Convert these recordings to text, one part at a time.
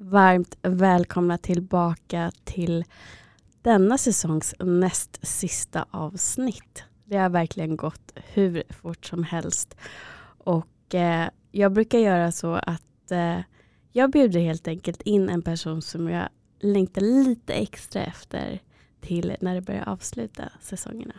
varmt välkomna tillbaka till denna säsongs näst sista avsnitt. Det har verkligen gått hur fort som helst. Och eh, jag brukar göra så att eh, jag bjuder helt enkelt in en person som jag längtar lite extra efter till när det börjar avsluta säsongerna.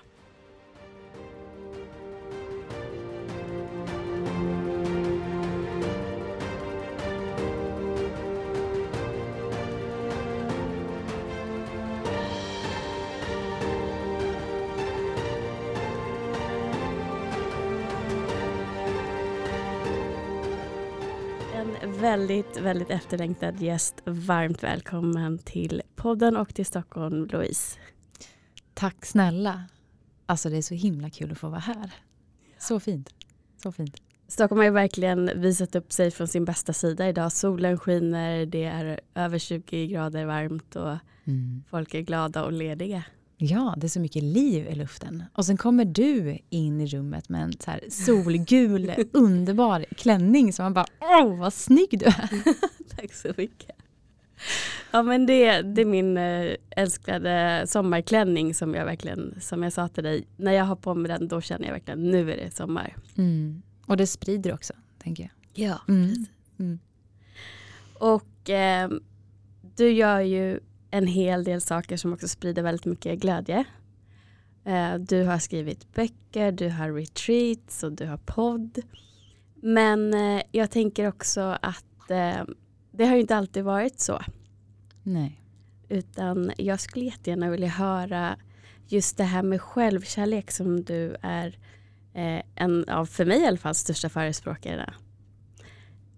Väldigt, väldigt efterlängtad gäst. Varmt välkommen till podden och till Stockholm, Louise. Tack snälla. Alltså det är så himla kul att få vara här. Så fint. Så fint. Stockholm har ju verkligen visat upp sig från sin bästa sida idag. Solen skiner, det är över 20 grader varmt och mm. folk är glada och lediga. Ja, det är så mycket liv i luften. Och sen kommer du in i rummet med en så här solgul, underbar klänning som man bara åh vad snygg du är. Tack så mycket. Ja men det, det är min äh, älskade sommarklänning som jag verkligen, som jag sa till dig, när jag har på mig den då känner jag verkligen nu är det sommar. Mm. Och det sprider också, tänker jag. Ja, mm. Mm. Och äh, du gör ju en hel del saker som också sprider väldigt mycket glädje. Eh, du har skrivit böcker, du har retreats och du har podd. Men eh, jag tänker också att eh, det har inte alltid varit så. Nej. Utan jag skulle jättegärna vilja höra just det här med självkärlek som du är en av, för mig i alla fall, största förespråkarna.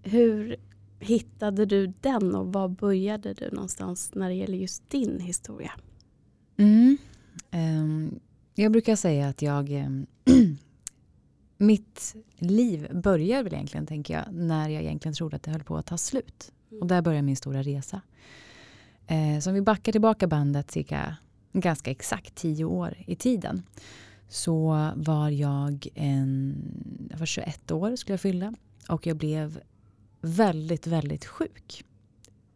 Hur, hittade du den och var började du någonstans när det gäller just din historia? Mm. Um, jag brukar säga att jag ehm, mitt liv börjar väl egentligen, tänker jag, när jag egentligen trodde att det höll på att ta slut. Och där börjar min stora resa. Eh, så om vi backar tillbaka bandet cirka ganska exakt tio år i tiden så var jag en, jag var 21 år skulle jag fylla och jag blev väldigt, väldigt sjuk.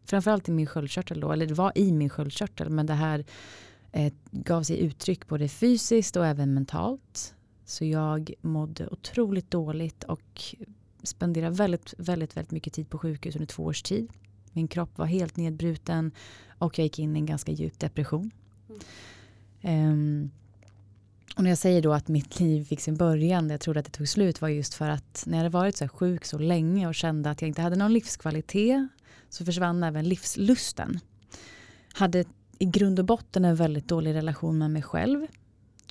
Framförallt i min sköldkörtel då, eller det var i min sköldkörtel, men det här eh, gav sig uttryck både fysiskt och även mentalt. Så jag mådde otroligt dåligt och spenderade väldigt, väldigt, väldigt mycket tid på sjukhus under två års tid. Min kropp var helt nedbruten och jag gick in i en ganska djup depression. Mm. Um, och när jag säger då att mitt liv fick sin början, jag trodde att det tog slut, var just för att när jag hade varit så sjuk så länge och kände att jag inte hade någon livskvalitet så försvann även livslusten. Hade i grund och botten en väldigt dålig relation med mig själv.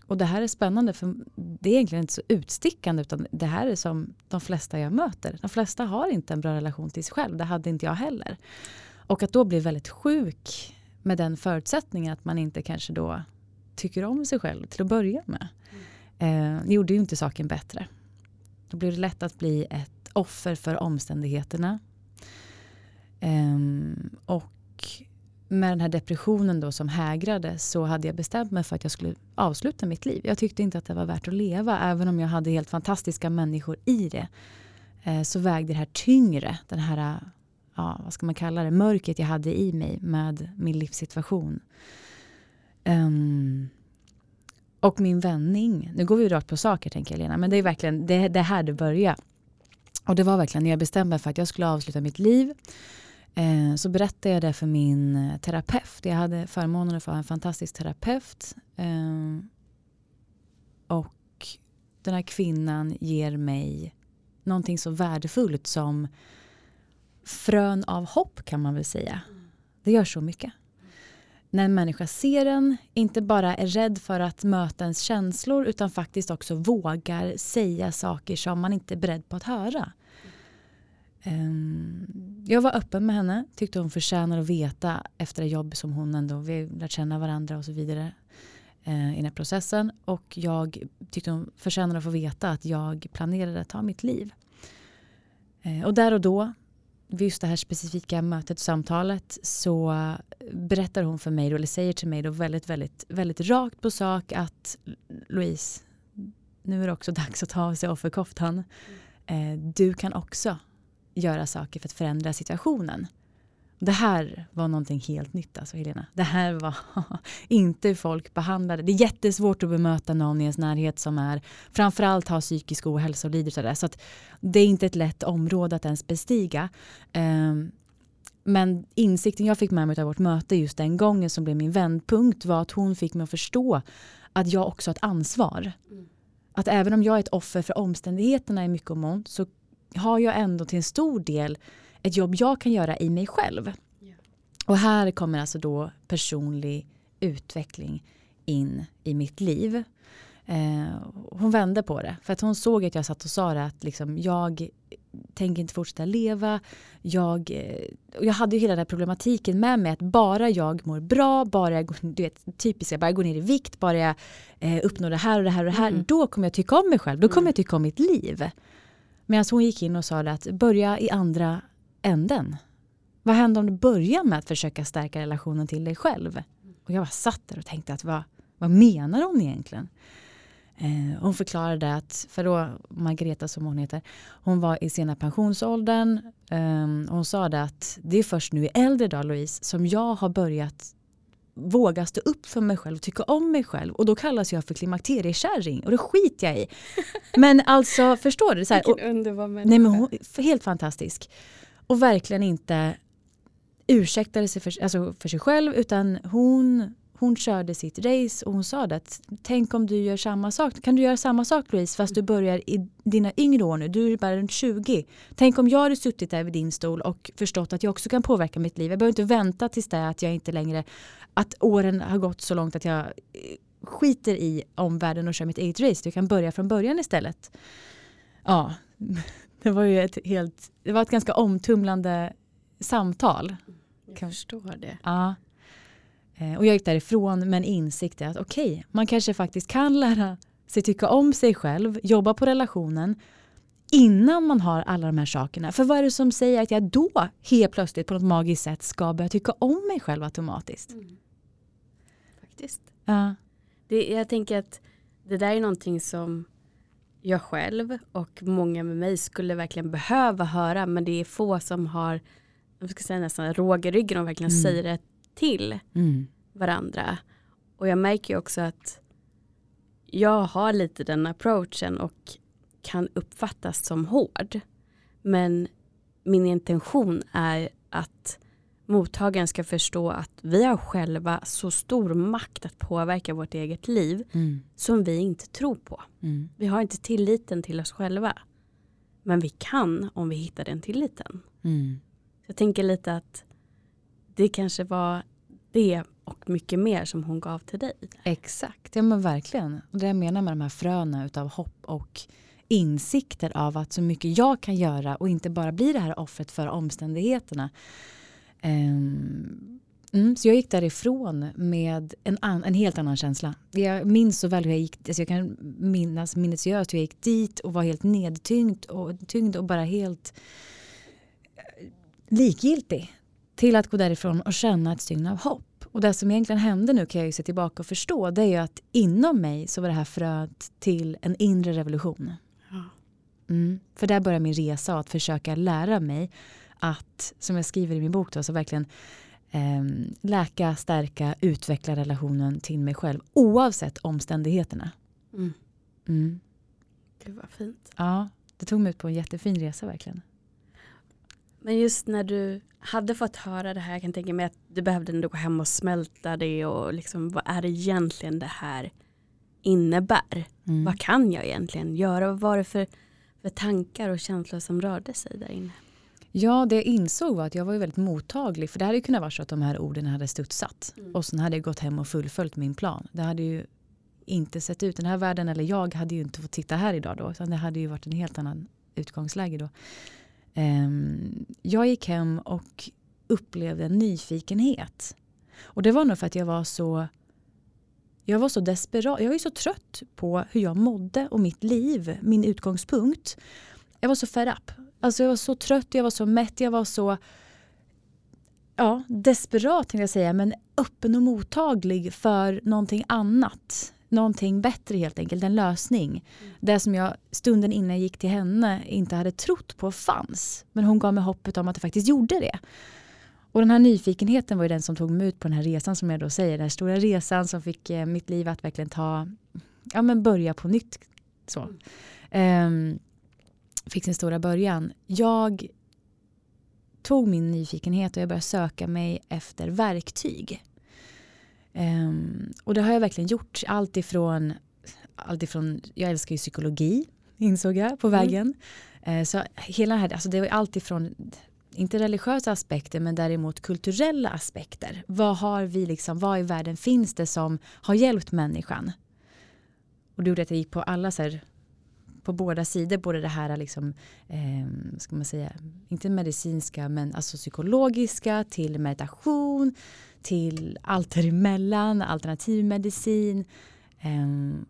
Och det här är spännande för det är egentligen inte så utstickande utan det här är som de flesta jag möter. De flesta har inte en bra relation till sig själv, det hade inte jag heller. Och att då bli väldigt sjuk med den förutsättningen att man inte kanske då tycker om sig själv till att börja med. Mm. Eh, gjorde ju inte saken bättre. Då blev det lätt att bli ett offer för omständigheterna. Eh, och med den här depressionen då som hägrade så hade jag bestämt mig för att jag skulle avsluta mitt liv. Jag tyckte inte att det var värt att leva även om jag hade helt fantastiska människor i det. Eh, så vägde det här tyngre, den här, ja, vad ska man kalla det, mörkret jag hade i mig med min livssituation. Um, och min vändning, nu går vi rakt på saker tänker jag Lena, men det är verkligen det, det här det börjar. Och det var verkligen när jag bestämde mig för att jag skulle avsluta mitt liv. Eh, så berättade jag det för min eh, terapeut. Jag hade förmånen att få en fantastisk terapeut. Eh, och den här kvinnan ger mig någonting så värdefullt som frön av hopp kan man väl säga. Det gör så mycket när en människa ser en, inte bara är rädd för att möta ens känslor utan faktiskt också vågar säga saker som man inte är beredd på att höra. Um, jag var öppen med henne, tyckte hon förtjänar att veta efter det jobb som hon ändå, vi lärt känna varandra och så vidare uh, i den här processen. Och jag tyckte hon förtjänar att få veta att jag planerade att ta mitt liv. Uh, och där och då vid just det här specifika mötet, samtalet, så berättar hon för mig, eller säger till mig då väldigt, väldigt, väldigt rakt på sak att Louise, nu är det också dags att ta av sig offerkoftan. Eh, du kan också göra saker för att förändra situationen. Det här var någonting helt nytt alltså Helena. Det här var inte hur folk behandlade. Det är jättesvårt att bemöta någon i ens närhet som är framförallt har psykisk ohälsa och lider det. Så att det är inte ett lätt område att ens bestiga. Um, men insikten jag fick med mig av vårt möte just den gången som blev min vändpunkt var att hon fick mig att förstå att jag också har ett ansvar. Mm. Att även om jag är ett offer för omständigheterna i mycket och mån så har jag ändå till en stor del ett jobb jag kan göra i mig själv. Yeah. Och här kommer alltså då personlig utveckling in i mitt liv. Eh, hon vände på det för att hon såg att jag satt och sa det att liksom, jag tänker inte fortsätta leva. Jag, eh, jag hade ju hela den här problematiken med mig att bara jag mår bra, bara jag, du vet, typiska, bara jag går ner i vikt, bara jag eh, uppnår det här och det här och det här, mm. då kommer jag tycka om mig själv, då kommer mm. jag tycka om mitt liv. Medan hon gick in och sa att börja i andra änden. Vad händer om du börjar med att försöka stärka relationen till dig själv? Och jag bara satt där och tänkte att vad, vad menar hon egentligen? Eh, hon förklarade att, för då Margareta som hon heter, hon var i sena pensionsåldern. Eh, hon sa det att det är först nu i äldre dag Louise som jag har börjat våga stå upp för mig själv och tycka om mig själv. Och då kallas jag för klimakteriekärring och det skiter jag i. Men alltså förstår du? Så här, Vilken underbar människa. Nej, men hon, helt fantastisk. Och verkligen inte ursäktade sig för, alltså för sig själv utan hon hon körde sitt race och hon sa det att tänk om du gör samma sak. Kan du göra samma sak Louise fast du börjar i dina yngre år nu. Du är bara runt 20. Tänk om jag hade suttit där vid din stol och förstått att jag också kan påverka mitt liv. Jag behöver inte vänta tills det är att jag inte längre att åren har gått så långt att jag eh, skiter i omvärlden och kör mitt eget race. Du kan börja från början istället. Ja, det var ju ett helt, det var ett ganska omtumlande samtal. Jag förstår det. Ja. Eh, och jag gick därifrån med en insikt att okej, okay, man kanske faktiskt kan lära sig tycka om sig själv, jobba på relationen innan man har alla de här sakerna. För vad är det som säger att jag då helt plötsligt på något magiskt sätt ska börja tycka om mig själv automatiskt? Mm. Faktiskt. Ja. Det, jag tänker att det där är någonting som jag själv och många med mig skulle verkligen behöva höra men det är få som har jag ska säga nästan råg i ryggen och verkligen mm. säger det till mm. varandra. Och jag märker ju också att jag har lite den approachen och kan uppfattas som hård. Men min intention är att mottagaren ska förstå att vi har själva så stor makt att påverka vårt eget liv mm. som vi inte tror på. Mm. Vi har inte tilliten till oss själva. Men vi kan om vi hittar den tilliten. Mm. Jag tänker lite att det kanske var det och mycket mer som hon gav till dig. Exakt, ja men verkligen. Och det jag menar med de här fröna utav hopp och insikter av att så mycket jag kan göra och inte bara bli det här offret för omständigheterna. Um, mm, så jag gick därifrån med en, an, en helt annan känsla. Jag minns så väl hur jag gick, alltså jag kan minnas minutiöst hur jag gick dit och var helt nedtyngd och, tyngd och bara helt eh, likgiltig till att gå därifrån och känna ett stygn av hopp. Och det som egentligen hände nu kan jag ju se tillbaka och förstå det är ju att inom mig så var det här fröet till en inre revolution. Mm. För där börjar min resa att försöka lära mig att, som jag skriver i min bok, då, så verkligen eh, läka, stärka, utveckla relationen till mig själv oavsett omständigheterna. Mm. Mm. Gud vad fint. Ja, det tog mig ut på en jättefin resa verkligen. Men just när du hade fått höra det här, jag kan tänka mig att du behövde ändå gå hem och smälta det och liksom vad är det egentligen det här innebär? Mm. Vad kan jag egentligen göra? Vad var det för, för tankar och känslor som rörde sig där inne? Ja, det jag insåg var att jag var väldigt mottaglig. För det hade kunnat vara så att de här orden hade studsat. Mm. Och sen hade jag gått hem och fullföljt min plan. Det hade ju inte sett ut. Den här världen, eller jag, hade ju inte fått titta här idag då. Utan det hade ju varit en helt annan utgångsläge då. Um, jag gick hem och upplevde en nyfikenhet. Och det var nog för att jag var så jag var så desperat. Jag var så trött på hur jag mådde och mitt liv, min utgångspunkt. Jag var så fed up. Alltså jag var så trött, jag var så mätt, jag var så ja, desperat tänkte jag säga, men öppen och mottaglig för någonting annat. Någonting bättre helt enkelt, en lösning. Mm. Det som jag stunden innan jag gick till henne inte hade trott på fanns. Men hon gav mig hoppet om att det faktiskt gjorde det. Och den här nyfikenheten var ju den som tog mig ut på den här resan som jag då säger, den här stora resan som fick eh, mitt liv att verkligen ta, ja men börja på nytt. Så. Um, fick sin stora början. Jag tog min nyfikenhet och jag började söka mig efter verktyg. Um, och det har jag verkligen gjort. Allt ifrån, allt ifrån jag älskar ju psykologi, insåg jag på mm. vägen. Mm. Uh, så hela här, alltså det var allt ifrån inte religiösa aspekter men däremot kulturella aspekter. Vad har vi liksom, vad i världen finns det som har hjälpt människan? Och det gjorde att jag gick på alla så här, på båda sidor, både det här liksom, eh, ska man säga, inte medicinska men alltså psykologiska till meditation, till allt däremellan, alternativmedicin. Eh,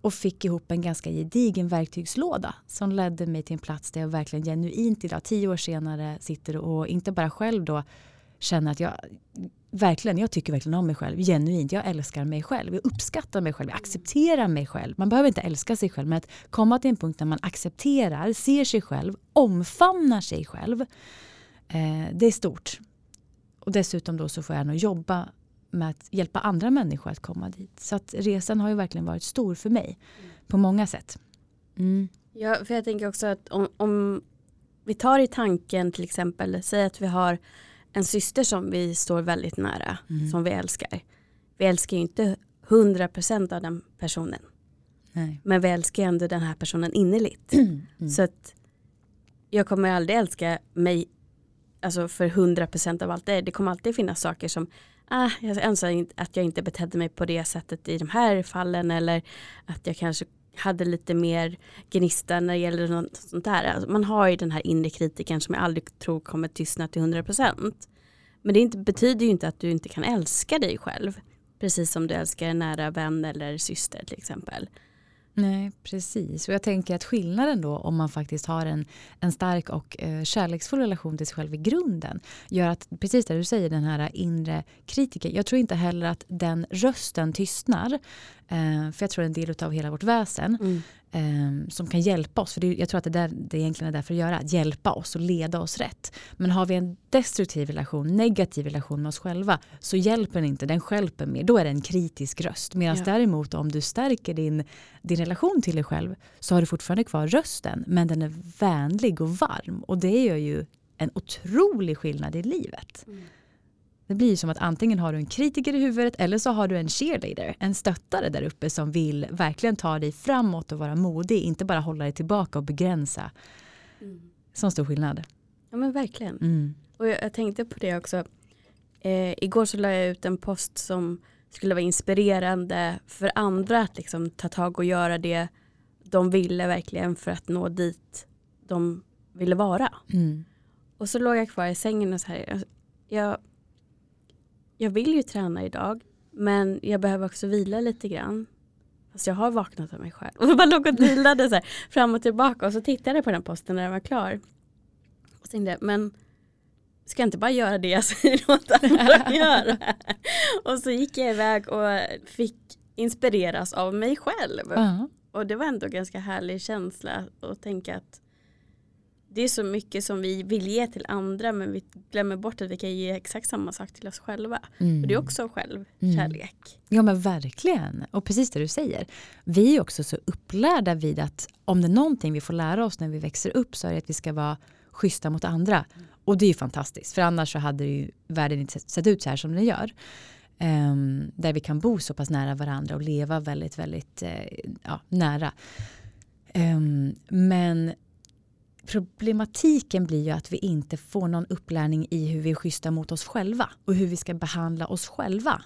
och fick ihop en ganska gedigen verktygslåda som ledde mig till en plats där jag verkligen genuint idag, tio år senare, sitter och inte bara själv då känner att jag verkligen, jag tycker verkligen om mig själv genuint. Jag älskar mig själv, jag uppskattar mig själv, jag accepterar mig själv. Man behöver inte älska sig själv men att komma till en punkt där man accepterar, ser sig själv, omfamnar sig själv. Eh, det är stort. Och dessutom då så får jag nog jobba med att hjälpa andra människor att komma dit. Så att resan har ju verkligen varit stor för mig på många sätt. Mm. Ja, för jag tänker också att om, om vi tar i tanken till exempel, säg att vi har en syster som vi står väldigt nära, mm. som vi älskar. Vi älskar ju inte 100% av den personen. Nej. Men vi älskar ändå den här personen innerligt. Mm. Så att jag kommer aldrig älska mig alltså för 100% av allt det. Det kommer alltid finnas saker som ah, jag önskar att jag inte betedde mig på det sättet i de här fallen eller att jag kanske hade lite mer gnista när det gäller något sånt där. Alltså man har ju den här inre kritiken som jag aldrig tror kommer tystna till 100%. Men det inte, betyder ju inte att du inte kan älska dig själv. Precis som du älskar en nära vän eller syster till exempel. Nej, precis. Och jag tänker att skillnaden då om man faktiskt har en, en stark och eh, kärleksfull relation till sig själv i grunden gör att, precis det du säger, den här inre kritiken. Jag tror inte heller att den rösten tystnar. Eh, för jag tror det är en del av hela vårt väsen. Mm eh, som kan hjälpa oss. För det, jag tror att det, där, det egentligen är därför att göra, att hjälpa oss och leda oss rätt. Men har vi en destruktiv relation, negativ relation med oss själva så hjälper den inte, den skälper mer. Då är det en kritisk röst. Medan ja. däremot om du stärker din, din relation till dig själv så har du fortfarande kvar rösten men den är vänlig och varm. Och det gör ju en otrolig skillnad i livet. Mm. Det blir som att antingen har du en kritiker i huvudet eller så har du en cheerleader, en stöttare där uppe som vill verkligen ta dig framåt och vara modig, inte bara hålla dig tillbaka och begränsa. Mm. Sån stor skillnad. Ja men verkligen. Mm. Och jag, jag, tänkte på det också. Eh, igår så la jag ut en post som skulle vara inspirerande för andra att liksom ta tag och göra det de ville verkligen för att nå dit de ville vara. Mm. Och så låg jag kvar i sängen och så här. Jag, jag vill ju träna idag men jag behöver också vila lite grann. Fast jag har vaknat av mig själv. Och bara låg och vilade så här, fram och tillbaka och så tittade jag på den posten när den var klar. Och tänkte men ska jag inte bara göra det jag säger åt andra göra? och så gick jag iväg och fick inspireras av mig själv. Uh -huh. Och det var ändå ganska härlig känsla att tänka att det är så mycket som vi vill ge till andra men vi glömmer bort att vi kan ge exakt samma sak till oss själva. Mm. Och det är också självkärlek. Mm. Ja men verkligen. Och precis det du säger. Vi är också så upplärda vid att om det är någonting vi får lära oss när vi växer upp så är det att vi ska vara schyssta mot andra. Mm. Och det är ju fantastiskt för annars så hade ju världen inte sett ut så här som den gör. Um, där vi kan bo så pass nära varandra och leva väldigt, väldigt uh, ja, nära. Um, men problematiken blir ju att vi inte får någon upplärning i hur vi är schyssta mot oss själva och hur vi ska behandla oss själva.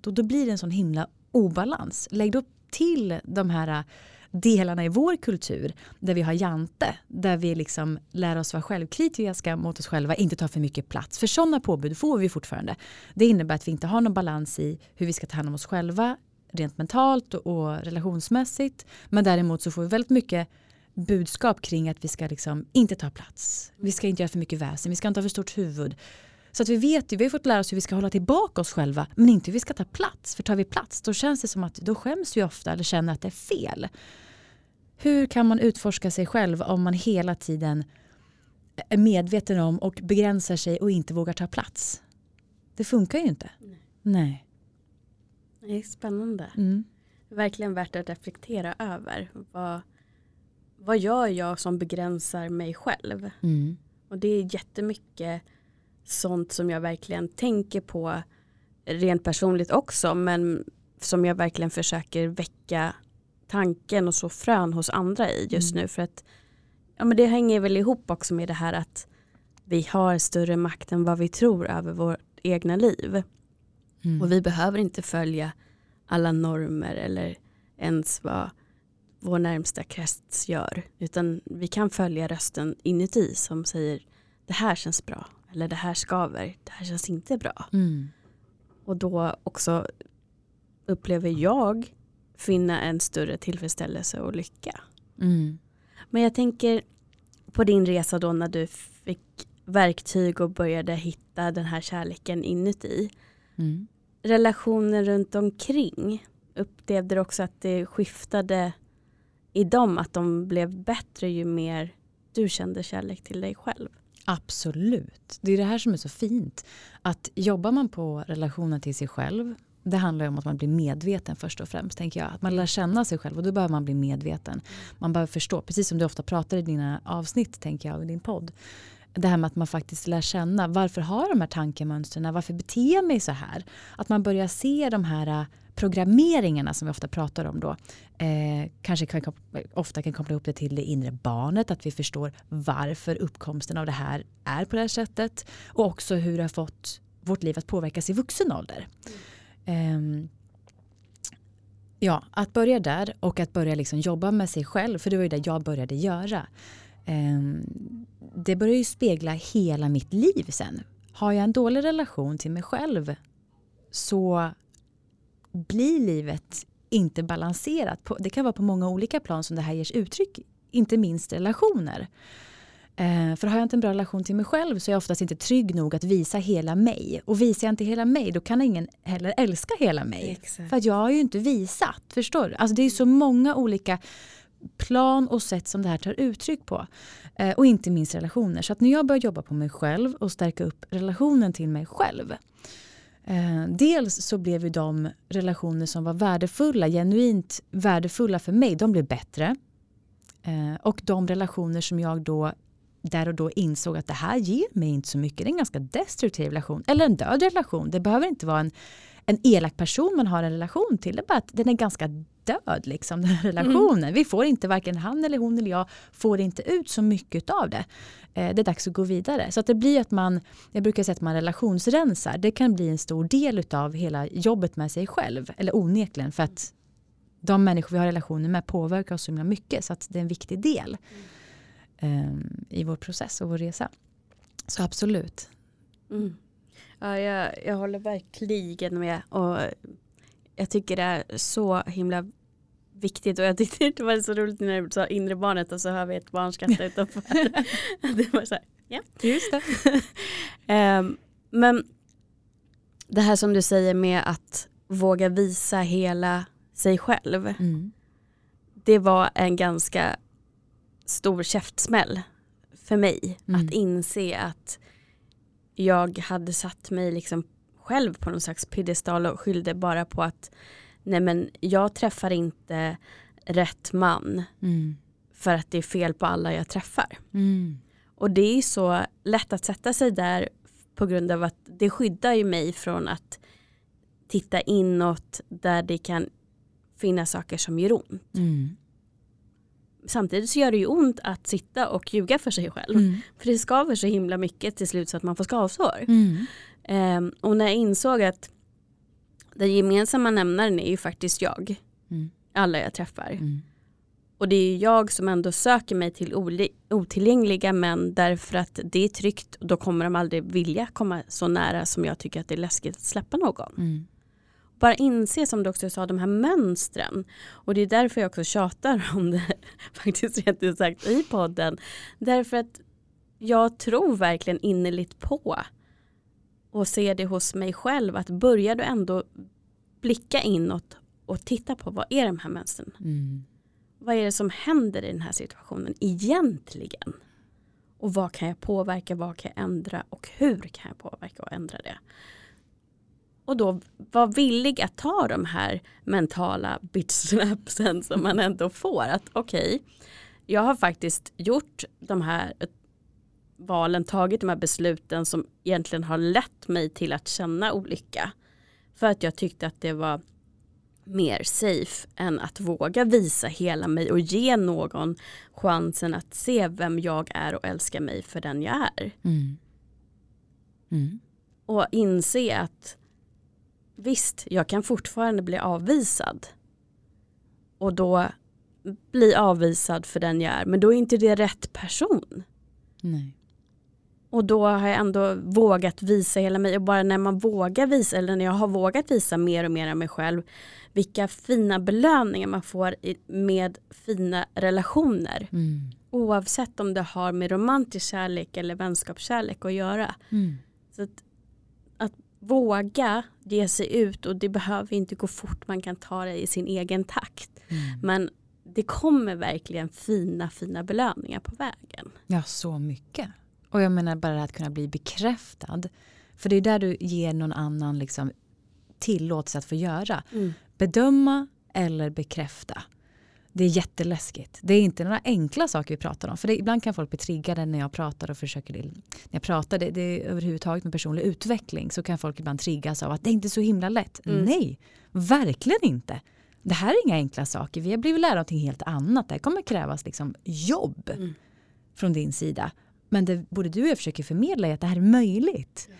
Då, då blir det en sån himla obalans. Lägg då till de här äh, delarna i vår kultur där vi har jante, där vi liksom lär oss vara självkritiska mot oss själva, inte ta för mycket plats. För sådana påbud får vi fortfarande. Det innebär att vi inte har någon balans i hur vi ska ta hand om oss själva rent mentalt och relationsmässigt. Men däremot så får vi väldigt mycket budskap kring att vi ska liksom inte ta plats. Vi ska inte göra för mycket väsen, vi ska inte ha för stort huvud. Så att vi vet ju, vi har fått lära oss hur vi ska hålla tillbaka oss själva men inte hur vi ska ta plats. För tar vi plats då känns det som att då skäms vi ofta eller känner att det är fel. Hur kan man utforska sig själv om man hela tiden är medveten om och begränsar sig och inte vågar ta plats. Det funkar ju inte. Nej. Nej. Det är spännande. Mm. Verkligen värt att reflektera över. Vad, vad gör jag som begränsar mig själv? Mm. Och det är jättemycket sånt som jag verkligen tänker på rent personligt också men som jag verkligen försöker väcka tanken och så frön hos andra i just Mm. nu för att ja, men det hänger väl ihop också med det här att vi har större makt än vad vi tror över vårt egna liv Mm. och vi behöver inte följa alla normer eller ens vad vår närmsta krets gör utan vi kan följa rösten inuti som säger det här känns bra eller det här skaver, det här känns inte bra. Mm. Och då också upplever jag finna en större tillfredsställelse och lycka. Mm. Men jag tänker på din resa då när du fick verktyg och började hitta den här kärleken inuti. Mm. Relationer runt omkring, upplevde du också att det skiftade i dem, att de blev bättre ju mer du kände kärlek till dig själv? Absolut. Det är det här som är så fint. Att jobbar man på relationen till sig själv det handlar ju om att man blir medveten först och främst. tänker jag. Att man lär känna sig själv och då behöver man bli medveten. Man behöver förstå, precis som du ofta pratar i dina avsnitt tänker jag, i din podd. Det här med att man faktiskt lär känna varför har de här tankemönstren, varför beter jag mig så här? Att man börjar se de här eh, programmeringarna som vi ofta pratar om då. Eh, kanske kan, ofta kan koppla ihop det till det inre barnet, att vi förstår varför uppkomsten av det här är på det här sättet. Och också hur det har fått vårt liv att påverkas i vuxen ålder. Ehm, ja, att börja där och att börja liksom jobba med sig själv, för det var ju det jag började göra. Ehm, det börjar ju spegla hela mitt liv sen. Har jag en dålig relation till mig själv så blir livet inte balanserat. Det kan vara på många olika plan som det här ges uttryck, inte minst relationer. Eh, för har jag inte en bra relation till mig själv så är jag oftast inte trygg nog att visa hela mig. Och visar jag inte hela mig då kan ingen heller älska hela mig. Exakt. För att jag har ju inte visat, förstår du? Alltså det är så många olika plan och sätt som det här tar uttryck på. Eh, och inte minst relationer. Så att när jag börjar jobba på mig själv och stärka upp relationen till mig själv. Eh, dels så blev ju de relationer som var värdefulla, genuint värdefulla för mig, de blev bättre. Eh, och de relationer som jag då där och då insåg att det här ger mig inte så mycket. Det är en ganska destruktiv relation. Eller en död relation. Det behöver inte vara en, en elak person man har en relation till. Det är bara att den är ganska död, liksom, den här relationen. Vi får inte, varken han eller hon eller jag, får inte ut så mycket av det. Eh, det är dags att gå vidare. Så att det blir att man, jag brukar säga att man relationsrensar. Det kan bli en stor del av hela jobbet med sig själv. Eller onekligen, för att de människor vi har relationer med påverkar oss så himla mycket. Så att det är en viktig del eh, i vår process och vår resa. Så absolut. Mm. Ja, jag, jag håller verkligen med. Och jag tycker det är så himla viktigt. Och jag tyckte det var så roligt när du sa inre barnet och så hör vi ett barn skratta utanför. det var så här, ja. Just det. Ehm, men det här som du säger med att våga visa hela sig själv. Mm. Det var en ganska stor käftsmäll för mig. Mm. Att inse att jag hade satt mig liksom själv på någon slags piedestal och skyllde bara på att nej men jag träffar inte rätt man Mm. för att det är fel på alla jag träffar. Mm. Och det är så lätt att sätta sig där på grund av att det skyddar ju mig från att titta inåt där det kan finnas saker som gör ont. Mm. Samtidigt så gör det ju ont att sitta och ljuga för sig själv. Mm. För det skaver så himla mycket till slut så att man får skavsår. Mm. Ehm, och när jag insåg att den gemensamma nämnaren är ju faktiskt jag. Mm. Alla jag träffar. Mm. Och det är jag som ändå söker mig till otillgängliga män därför att det är tryggt och då kommer de aldrig vilja komma så nära som jag tycker att det är läskigt att släppa någon. Mm. Bara inse som du också sa de här mönstren. Och det är därför jag också tjatar om det faktiskt rent ut sagt i podden. Därför att jag tror verkligen innerligt på och ser det hos mig själv att börjar du ändå blicka inåt och titta på vad är de här mönstren? Mm. Vad är det som händer i den här situationen egentligen? Och vad kan jag påverka, vad kan jag ändra och hur kan jag påverka och ändra det? Och då vara villig att ta de här mentala bitchslapsen som man ändå får. Att okej, okay, jag har faktiskt gjort de här valen, tagit de här besluten som egentligen har lett mig till att känna olycka. För att jag tyckte att det var mer safe än att våga visa hela mig och ge någon chansen att se vem jag är och älska mig för den jag är. Mm. Mm. Och inse att visst, jag kan fortfarande bli avvisad. Och då bli avvisad för den jag är, men då är inte det rätt person. Nej. Och då har jag ändå vågat visa hela mig och bara när man vågar visa eller när jag har vågat visa mer och mer av mig själv vilka fina belöningar man får med fina relationer. Mm. Oavsett om det har med romantisk kärlek eller vänskapskärlek att göra. Mm. Så att, att, våga ge sig ut och det behöver inte gå fort, man kan ta det i sin egen takt. Mm. Men det kommer verkligen fina, fina belöningar på vägen. Ja, så mycket. Och jag menar bara att kunna bli bekräftad. För det är där du ger någon annan liksom tillåtelse att få göra. Mm. Bedöma eller bekräfta. Det är jätteläskigt. Det är inte några enkla saker vi pratar om. För det, ibland kan folk bli triggade när jag pratar och försöker. När jag pratar det, det överhuvudtaget med personlig utveckling så kan folk ibland triggas av att det är inte så himla lätt. Mm. Nej, verkligen inte. Det här är inga enkla saker. Vi har blivit lära någonting helt annat. Det här kommer krävas liksom jobb mm. från din sida. Men det både du och jag försöker förmedla är att det här är möjligt. Mm.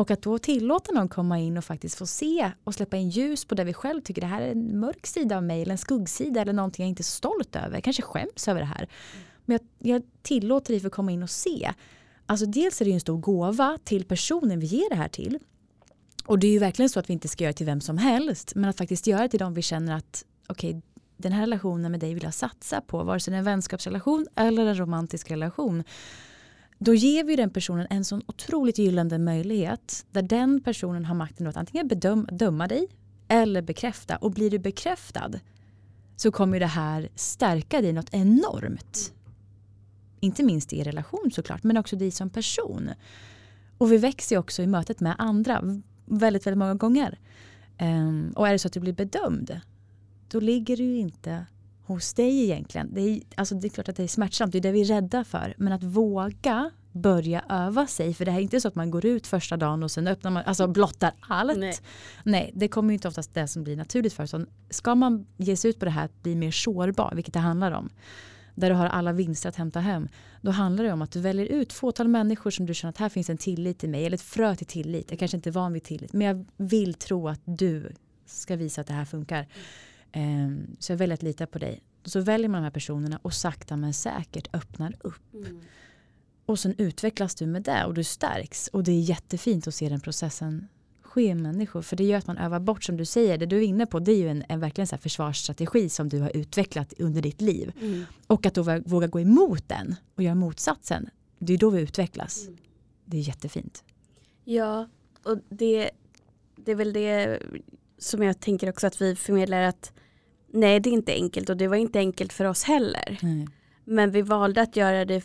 Och att då tillåta någon komma in och faktiskt få se och släppa in ljus på det vi själv tycker det här är en mörk sida av mig eller en skuggsida eller någonting jag inte är så stolt över. Jag kanske skäms över det här. Men jag, jag tillåter dig för att komma in och se. Alltså dels är det ju en stor gåva till personen vi ger det här till. Och det är ju verkligen så att vi inte ska göra det till vem som helst. Men att faktiskt göra det till dem vi känner att okej, okay, den här relationen med dig vill jag satsa på. Vare sig det är en vänskapsrelation eller en romantisk relation då ger vi den personen en sån otroligt gyllene möjlighet där den personen har makten att antingen bedöma, döma dig eller bekräfta. Och blir du bekräftad så kommer det här stärka dig något enormt. Inte minst i relation såklart, men också dig som person. Och vi växer också i mötet med andra väldigt, väldigt många gånger. Um, och är det så att du blir bedömd, då ligger du inte hos dig egentligen. Det är, alltså det är klart att det är smärtsamt, det är det vi är rädda för. Men att våga börja öva sig. För det här är inte så att man går ut första dagen och sen öppnar man, alltså blottar allt. Nej, Nej det kommer ju inte oftast det som blir naturligt för. Så ska man ge sig ut på det här att bli mer sårbar, vilket det handlar om. Där du har alla vinster att hämta hem. Då handlar det om att du väljer ut fåtal människor som du känner att här finns en tillit i mig. Eller ett frö till tillit. Jag kanske inte är van vid tillit. Men jag vill tro att du ska visa att det här funkar. Um, så jag väljer att lita på dig. Så väljer man de här personerna och sakta men säkert öppnar upp. Mm. Och sen utvecklas du med det och du stärks. Och det är jättefint att se den processen ske i människor. För det gör att man övar bort, som du säger, det du är inne på, det är ju en, en verkligen så försvarsstrategi som du har utvecklat under ditt liv. Mm. Och att då våga gå emot den och göra motsatsen, det är då vi utvecklas. Mm. Det är jättefint. Ja, och det, det är väl det som jag tänker också att vi förmedlar att nej, det är inte enkelt och det var inte enkelt för oss heller. Nej. Men vi valde att göra det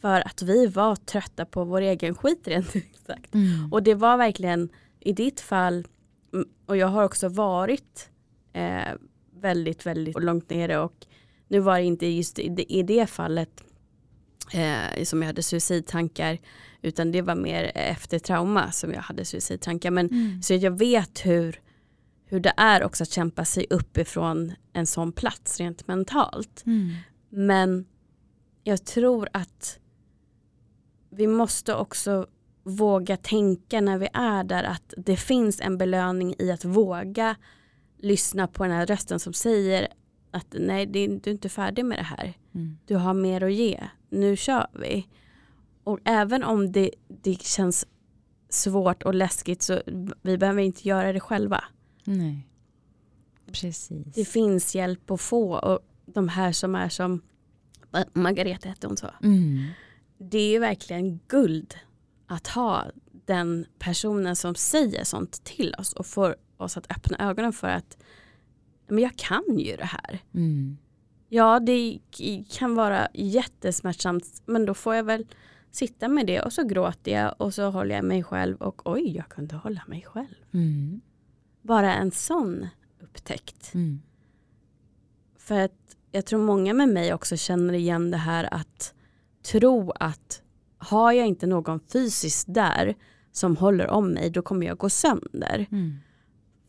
för att vi var trötta på vår egen skit rent sagt. Mm. Och det var verkligen i ditt fall, och jag har också varit eh, väldigt, väldigt långt nere och nu var det inte just i det, i det fallet eh, som jag hade suicidtankar utan det var mer efter trauma som jag hade suicidtankar. Men, mm. Så jag vet hur, hur det är också att kämpa sig uppifrån en sån plats rent mentalt. Mm. Men jag tror att vi måste också våga tänka när vi är där att det finns en belöning i att våga lyssna på den här rösten som säger att nej, du är inte färdig med det här. Mm. Du har mer att ge. Nu kör vi. Och även om det, det känns svårt och läskigt så vi behöver inte göra det själva. Nej. Precis. Det finns hjälp att få och de här som är som Margareta hette hon så. Mm det är verkligen guld att ha den personen som säger sånt till oss och får oss att öppna ögonen för att men jag kan ju det här. Mm. Ja, det kan vara jättesmärtsamt men då får jag väl sitta med det och så gråter jag och så håller jag mig själv och oj, jag kunde hålla mig själv. Mm. Bara en sån upptäckt. Mm. För att jag tror många med mig också känner igen det här att tro att har jag inte någon fysiskt där som håller om mig då kommer jag gå sönder. Mm.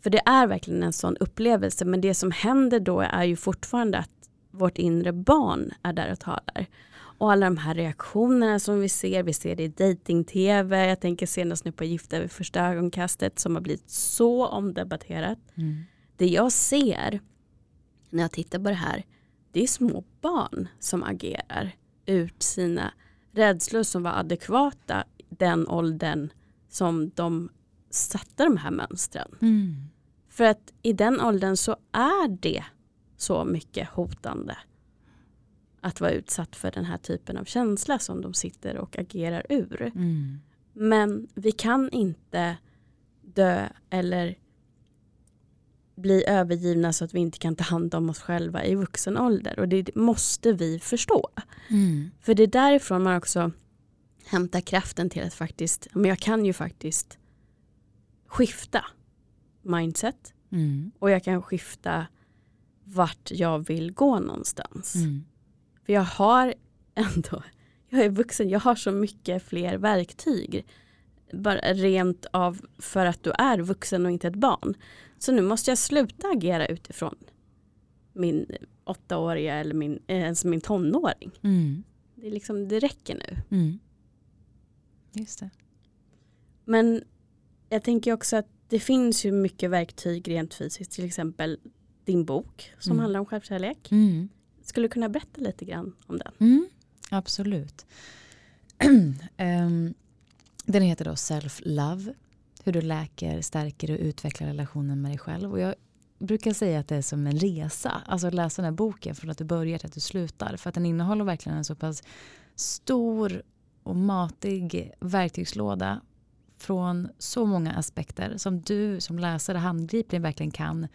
För det är verkligen en sån upplevelse men det som händer då är ju fortfarande att vårt inre barn är där och talar. Och alla de här reaktionerna som vi ser, vi ser det i dating-tv, jag tänker senast nu på Gifta vid första ögonkastet som har blivit så omdebatterat. Mm. Det jag ser när jag tittar på det här, det är små barn som agerar ut sina rädslor som var adekvata den åldern som de satte de här mönstren. Mm. För att i den åldern så är det så mycket hotande att vara utsatt för den här typen av känsla som de sitter och agerar ur. Mm. Men vi kan inte dö eller bli övergivna så att vi inte kan ta hand om oss själva i vuxen ålder. Och det måste vi förstå. Mm. För det är därifrån man också hämtar kraften till att faktiskt, men jag kan ju faktiskt skifta mindset Mm. och jag kan skifta vart jag vill gå någonstans. Mm. För jag har ändå, jag är vuxen, jag har så mycket fler verktyg. Bara rent av för att du är vuxen och inte ett barn. Så nu måste jag sluta agera utifrån min åttaåriga eller min, eh, ens min tonåring. Mm. Det, är liksom, det räcker nu. Mm. Just det. Men jag tänker också att det finns ju mycket verktyg rent fysiskt. Till exempel din bok som Mm. handlar om självkärlek. Mm. Skulle du kunna berätta lite grann om den? Mm. Absolut. Ehm, den heter då Self Love. Hur du läker, stärker och utvecklar relationen med dig själv. Och jag brukar säga att det är som en resa. Alltså att läsa den här boken från att du börjar till att du slutar. För att den innehåller verkligen en så pass stor och matig verktygslåda från så många aspekter som du som läsare handgripligen verkligen kan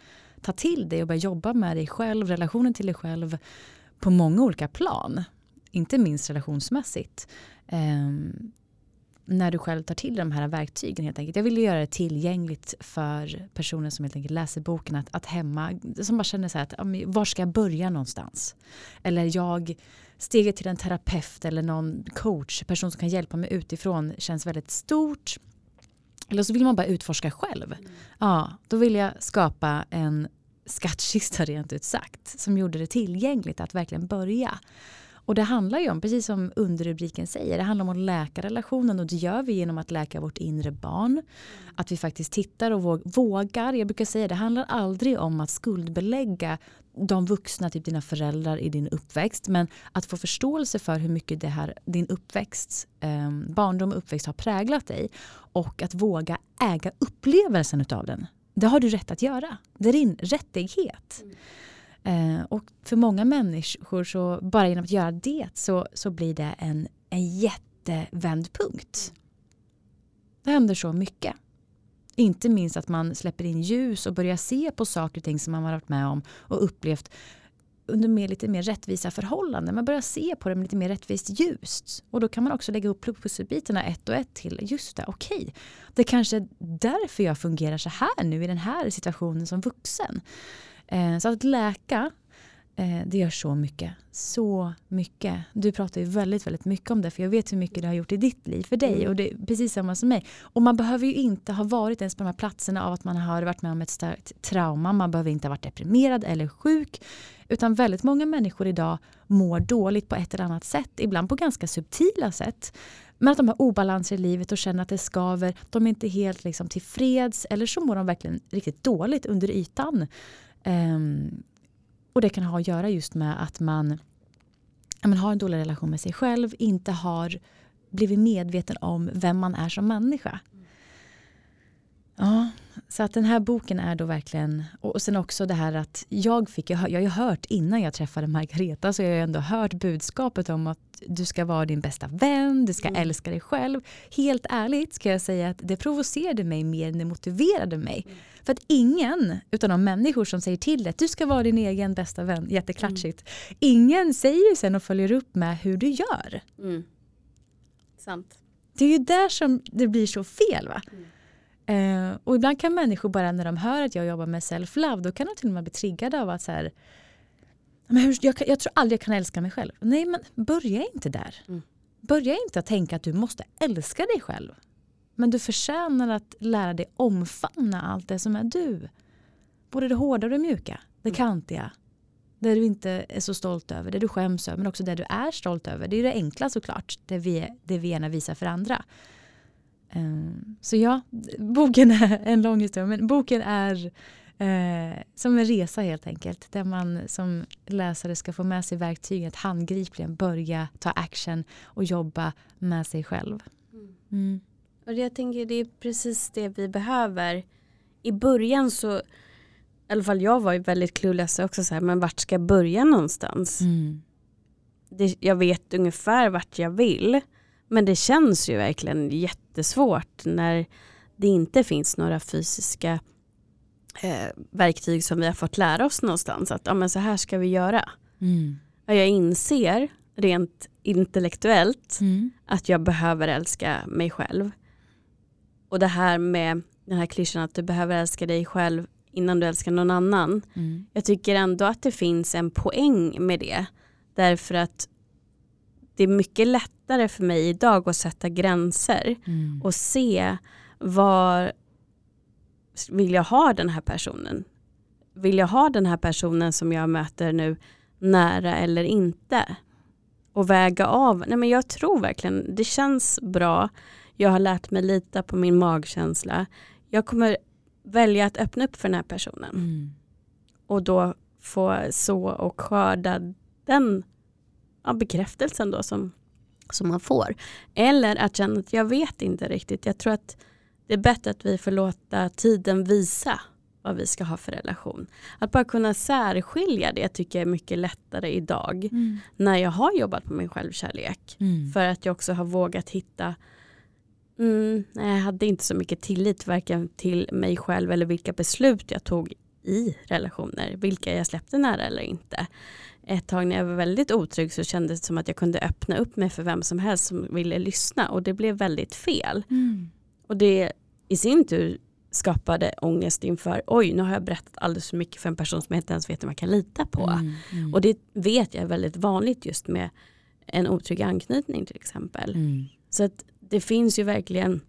ta till dig och börja jobba med dig själv, relationen till dig själv på många olika plan. Inte minst relationsmässigt. Eh, när du själv tar till de här verktygen helt enkelt. Jag vill göra det tillgängligt för personer som helt enkelt läser boken att, att hemma, som bara känner så här att var ska jag börja någonstans? Eller jag, steget till en terapeut eller någon coach, person som kan hjälpa mig utifrån känns väldigt stort. Eller så vill man bara utforska själv. Ja, då vill jag skapa en skattkista rent ut sagt som gjorde det tillgängligt att verkligen börja. Och det handlar ju om, precis som underrubriken säger, det handlar om att läka relationen och det gör vi genom att läka vårt inre barn. Att vi faktiskt tittar och vågar, jag brukar säga det handlar aldrig om att skuldbelägga de vuxna, typ dina föräldrar i din uppväxt, men att få förståelse för hur mycket det här, din uppväxt, eh, barndom och uppväxt har präglat dig och att våga äga upplevelsen utav den. Det har du rätt att göra. Det är din rättighet. Eh, och för många människor så bara genom att göra det så, så blir det en, en jättevändpunkt. Det händer så mycket. Inte minst att man släpper in ljus och börjar se på saker och ting som man har varit med om och upplevt under mer, lite mer rättvisa förhållanden. Man börjar se på det med lite mer rättvist ljus. Och då kan man också lägga upp pusselbitarna ett och ett till. Just det, okej. Okay. Det kanske är därför jag fungerar så här nu i den här situationen som vuxen. Eh, så att läka, eh, det gör så mycket. Så mycket. Du pratar ju väldigt, väldigt mycket om det. För jag vet hur mycket det har gjort i ditt liv för dig. Mm. Och det är precis samma som mig. Och man behöver ju inte ha varit ens på de här platserna av att man har varit med om ett starkt trauma. Man behöver inte ha varit deprimerad eller sjuk. Utan väldigt många människor idag mår dåligt på ett eller annat sätt. Ibland på ganska subtila sätt. Men att de har obalanser i livet och känner att det skaver. De är inte helt liksom tillfreds. Eller så mår de verkligen riktigt dåligt under ytan. Um, och det kan ha att göra just med att man, ja, man har en dålig relation med sig själv. Inte har blivit medveten om vem man är som människa. Ja, Så att den här boken är då verkligen, och sen också det här att jag fick, jag har ju hört innan jag träffade Margareta så jag har jag ändå hört budskapet om att du ska vara din bästa vän, du ska mm. älska dig själv. Helt ärligt ska jag säga att det provocerade mig mer än det motiverade mig. Mm. För att ingen utav de människor som säger till dig att du ska vara din egen bästa vän, jätteklatschigt. Mm. Ingen säger ju sen och följer upp med hur du gör. Mm. Sant. Det är ju där som det blir så fel. va? Mm. Eh, och ibland kan människor bara när de hör att jag jobbar med self-love då kan de till och med bli triggade av att så här, men hur, jag, jag, tror aldrig jag kan älska mig själv. Nej men börja inte där. Mm. Börja inte att tänka att du måste älska dig själv. Men du förtjänar att lära dig omfamna allt det som är du. Både det hårda och det mjuka. Det mm. kantiga. Det du inte är så stolt över. Det du skäms över. Men också det du är stolt över. Det är det enkla såklart. Det vi, det vi gärna visar för andra. Um, så ja, boken är en lång historia. Men boken är eh, som en resa helt enkelt. Där man som läsare ska få med sig verktygen att handgripligen börja ta action och jobba med sig själv. Mm. mm. Och jag tänker det är precis det vi behöver. I början så, i alla fall jag var ju väldigt clueless också så här, men vart ska jag börja någonstans? Mm. Det, jag vet ungefär vart jag vill. Men det känns ju verkligen jättesvårt när det inte finns några fysiska eh, verktyg som vi har fått lära oss någonstans. Att ja, men så här ska vi göra. Mm. Jag inser rent intellektuellt mm. att jag behöver älska mig själv. Och det här med den här klyschan att du behöver älska dig själv innan du älskar någon annan. Mm. Jag tycker ändå att det finns en poäng med det. Därför att det är mycket lättare för mig idag att sätta gränser mm. och se var vill jag ha den här personen? Vill jag ha den här personen som jag möter nu nära eller inte? Och väga av, nej men jag tror verkligen, det känns bra jag har lärt mig lita på min magkänsla. Jag kommer välja att öppna upp för den här personen. Mm. Och då få så och skörda den ja, bekräftelsen då som, som man får. Eller att känna att jag vet inte riktigt. Jag tror att det är bättre att vi får låta tiden visa vad vi ska ha för relation. Att bara kunna särskilja det tycker jag är mycket lättare idag. Mm. När jag har jobbat på min självkärlek. Mm. För att jag också har vågat hitta Mm, jag hade inte så mycket tillit varken till mig själv eller vilka beslut jag tog i relationer. Vilka jag släppte nära eller inte. Ett tag när jag var väldigt otrygg så kändes det som att jag kunde öppna upp mig för vem som helst som ville lyssna och det blev väldigt fel. Mm. Och det i sin tur skapade ångest inför oj nu har jag berättat alldeles för mycket för en person som jag inte ens vet om jag kan lita på. Mm, mm. Och det vet jag är väldigt vanligt just med en otrygg anknytning till exempel. Mm. Så att det finns ju verkligen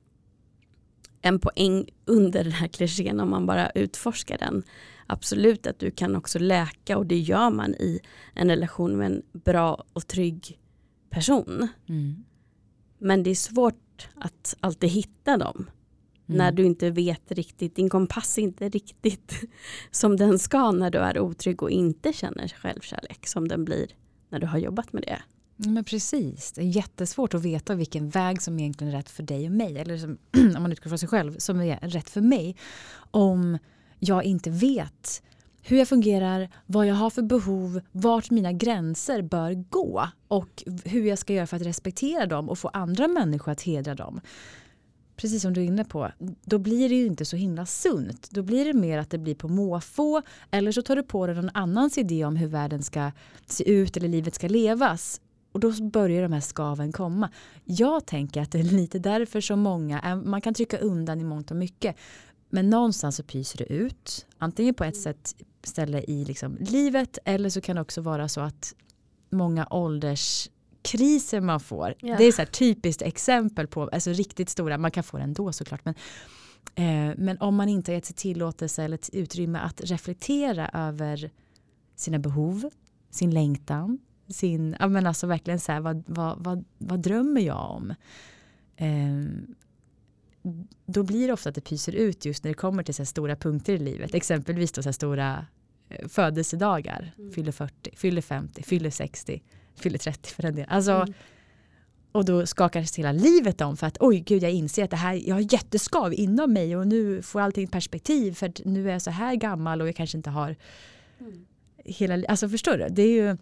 en poäng under den här klichén om man bara utforskar den. Absolut att du kan också läka och det gör man i en relation med en bra och trygg person. Mm. Men det är svårt att alltid hitta dem. Mm. När du inte vet riktigt, din kompass är inte riktigt som den ska när du är otrygg och inte känner självkärlek som den blir när du har jobbat med det. Men precis, det är jättesvårt att veta vilken väg som egentligen är rätt för dig och mig. Eller som, om man utgår från sig själv, som är rätt för mig. Om jag inte vet hur jag fungerar, vad jag har för behov, vart mina gränser bör gå och hur jag ska göra för att respektera dem och få andra människor att hedra dem. Precis som du är inne på, då blir det ju inte så himla sunt. Då blir det mer att det blir på måfå eller så tar du på dig någon annans idé om hur världen ska se ut eller livet ska levas och då börjar de här skaven komma. Jag tänker att det är lite därför som många, man kan trycka undan i mångt och mycket. Men någonstans så pyser det ut. Antingen på ett sätt ställe i liksom livet eller så kan det också vara så att många ålderskriser man får. Yeah. Det är så typiskt exempel på alltså riktigt stora, man kan få det ändå såklart. Men, eh, men om man inte har gett sig tillåtelse eller utrymme att reflektera över sina behov, sin längtan, sin, ja men alltså verkligen så här, vad, vad, vad, vad drömmer jag om? Eh, då blir det ofta att det pyser ut just när det kommer till så stora punkter i livet. Exempelvis då så stora eh, födelsedagar. Mm. Fyller 40, fyller 50, fyller 60, fyller 30 för en del. Alltså, mm. och då skakar hela livet om för att oj gud jag inser att det här, jag har jätteskav inom mig och nu får allting perspektiv för att nu är jag så här gammal och jag kanske inte har mm. hela, alltså förstår du? Det är ju,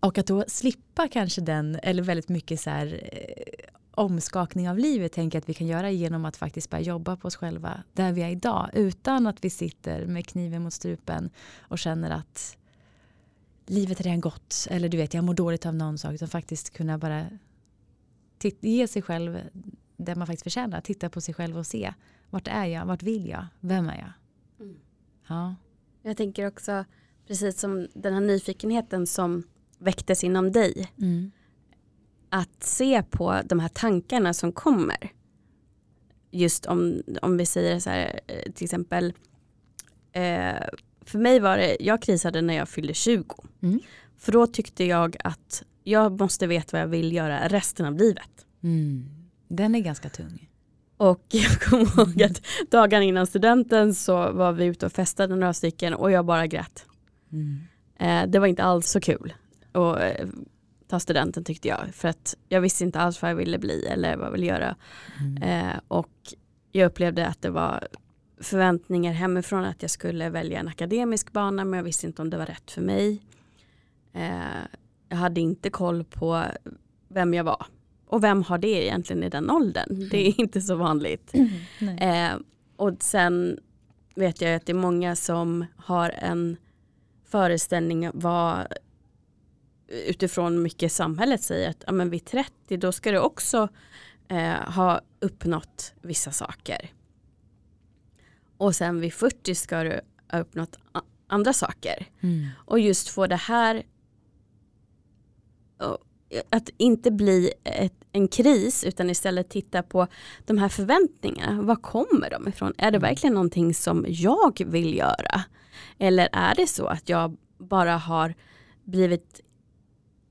och att då slippa kanske den, eller väldigt mycket så här eh, omskakning av livet tänker jag att vi kan göra genom att faktiskt börja jobba på oss själva där vi är idag utan att vi sitter med kniven mot strupen och känner att livet är redan gott eller du vet jag mår dåligt av någon sak utan faktiskt kunna bara ge sig själv det man faktiskt förtjänar. Titta på sig själv och se vart är jag, vart vill jag, vem är jag? Mm. Ja. Jag tänker också precis som den här nyfikenheten som väcktes inom dig. Mm. Att se på de här tankarna som kommer. Just om, om vi säger så här eh, till exempel eh, för mig var det, jag krisade när jag fyllde 20. Mm. För då tyckte jag att jag måste veta vad jag vill göra resten av livet. Mm. Den är ganska tung. Och jag kommer ihåg att dagen innan studenten så var vi ute och festade några stycken och jag bara grät. Mm. Eh, det var inte alls så kul att eh, ta studenten tyckte jag. För att jag visste inte alls vad jag ville bli eller vad jag ville göra. Mm. Eh, och jag upplevde att det var förväntningar hemifrån att jag skulle välja en akademisk bana men jag visste inte om det var rätt för mig. Eh, jag hade inte koll på vem jag var. Och vem har det egentligen i den åldern? Mm. Det är inte så vanligt. Mm. Eh, och sen vet jag att det är många som har en föreställning vad utifrån mycket samhället säger att ja, men vid 30 då ska du också eh, ha uppnått vissa saker. Och sen vid 40 ska du ha uppnått andra saker. Mm. Och just få det här att inte bli ett, en kris utan istället titta på de här förväntningarna. Var kommer de ifrån? Är det mm. verkligen någonting som jag vill göra? Eller är det så att jag bara har blivit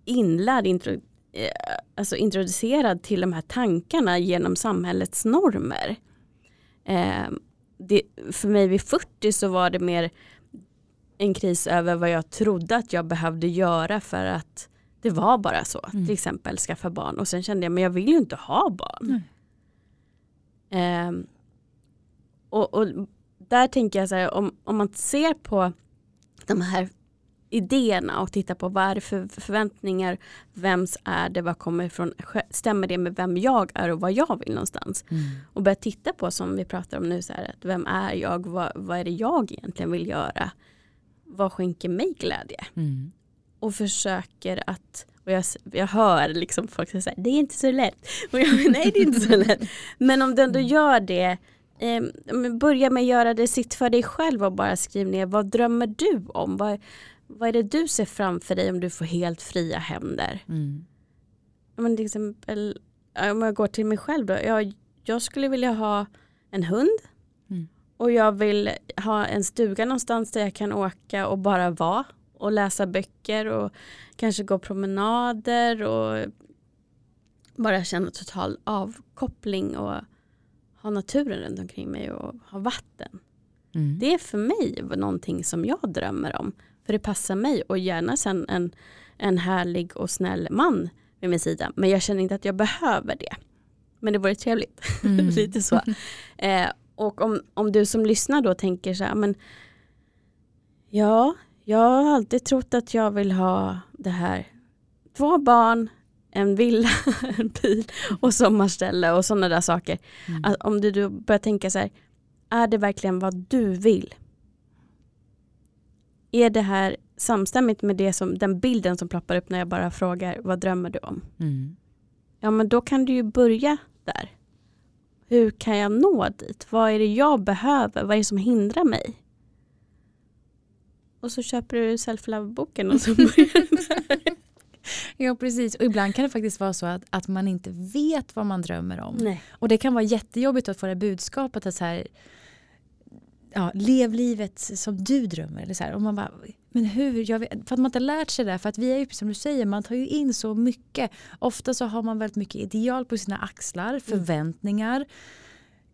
inlärd, intro, eh, alltså introducerad till de här tankarna genom samhällets normer? Eh, det, för mig vid 40 så var det mer en kris över vad jag trodde att jag behövde göra för att det var bara så. Mm. Till exempel skaffa barn och sen kände jag men jag vill ju inte ha barn. Eh, och, och, där tänker jag så här om, om man ser på de här idéerna och tittar på vad är det för förväntningar, vems är det, vad kommer ifrån, stämmer det med vem jag är och vad jag vill någonstans. Mm. Och börja titta på som vi pratar om nu, så här, att vem är jag, vad, vad är det jag egentligen vill göra, vad skänker mig glädje. Mm. Och försöker att, och jag, jag hör liksom folk säga det är inte så lätt. Och jag, nej det är inte så lätt. Men om du ändå gör det, eh, börja med att göra det sitt för dig själv och bara skriv ner vad drömmer du om? Vad, vad är det du ser framför dig om du får helt fria händer? Mm. Men till exempel, om jag går till mig själv då. Jag, jag skulle vilja ha en hund. Mm. Och jag vill ha en stuga någonstans där jag kan åka och bara vara. Och läsa böcker och kanske gå promenader och bara känna total avkoppling och ha naturen runt omkring mig och ha vatten. Mm. Det är för mig någonting som jag drömmer om. För det passar mig och gärna sen en, en härlig och snäll man vid min sida. Men jag känner inte att jag behöver det. Men det vore trevligt. Mm. Lite så. Eh, och om, om du som lyssnar då tänker så här, men ja, jag har alltid trott att jag vill ha det här. Två barn, en villa, en bil och sommarställe och sådana där saker. Mm. Att om du då börjar tänka så här, är det verkligen vad du vill? Är det här samstämmigt med det som, den bilden som ploppar upp när jag bara frågar vad drömmer du om? Mm. Ja men då kan du ju börja där. Hur kan jag nå dit? Vad är det jag behöver? Vad är det som hindrar mig? Och så köper du self-love-boken och så börjar du. Ja precis och ibland kan det faktiskt vara så att, att man inte vet vad man drömmer om. Nej. Och det kan vara jättejobbigt att få det budskapet att så här, ja, lev livet som du drömmer. Eller så här. Och man bara, men hur? Jag vet, för att man inte lärt sig det. För att vi är ju som du säger, man tar ju in så mycket. Ofta så har man väldigt mycket ideal på sina axlar, mm. förväntningar.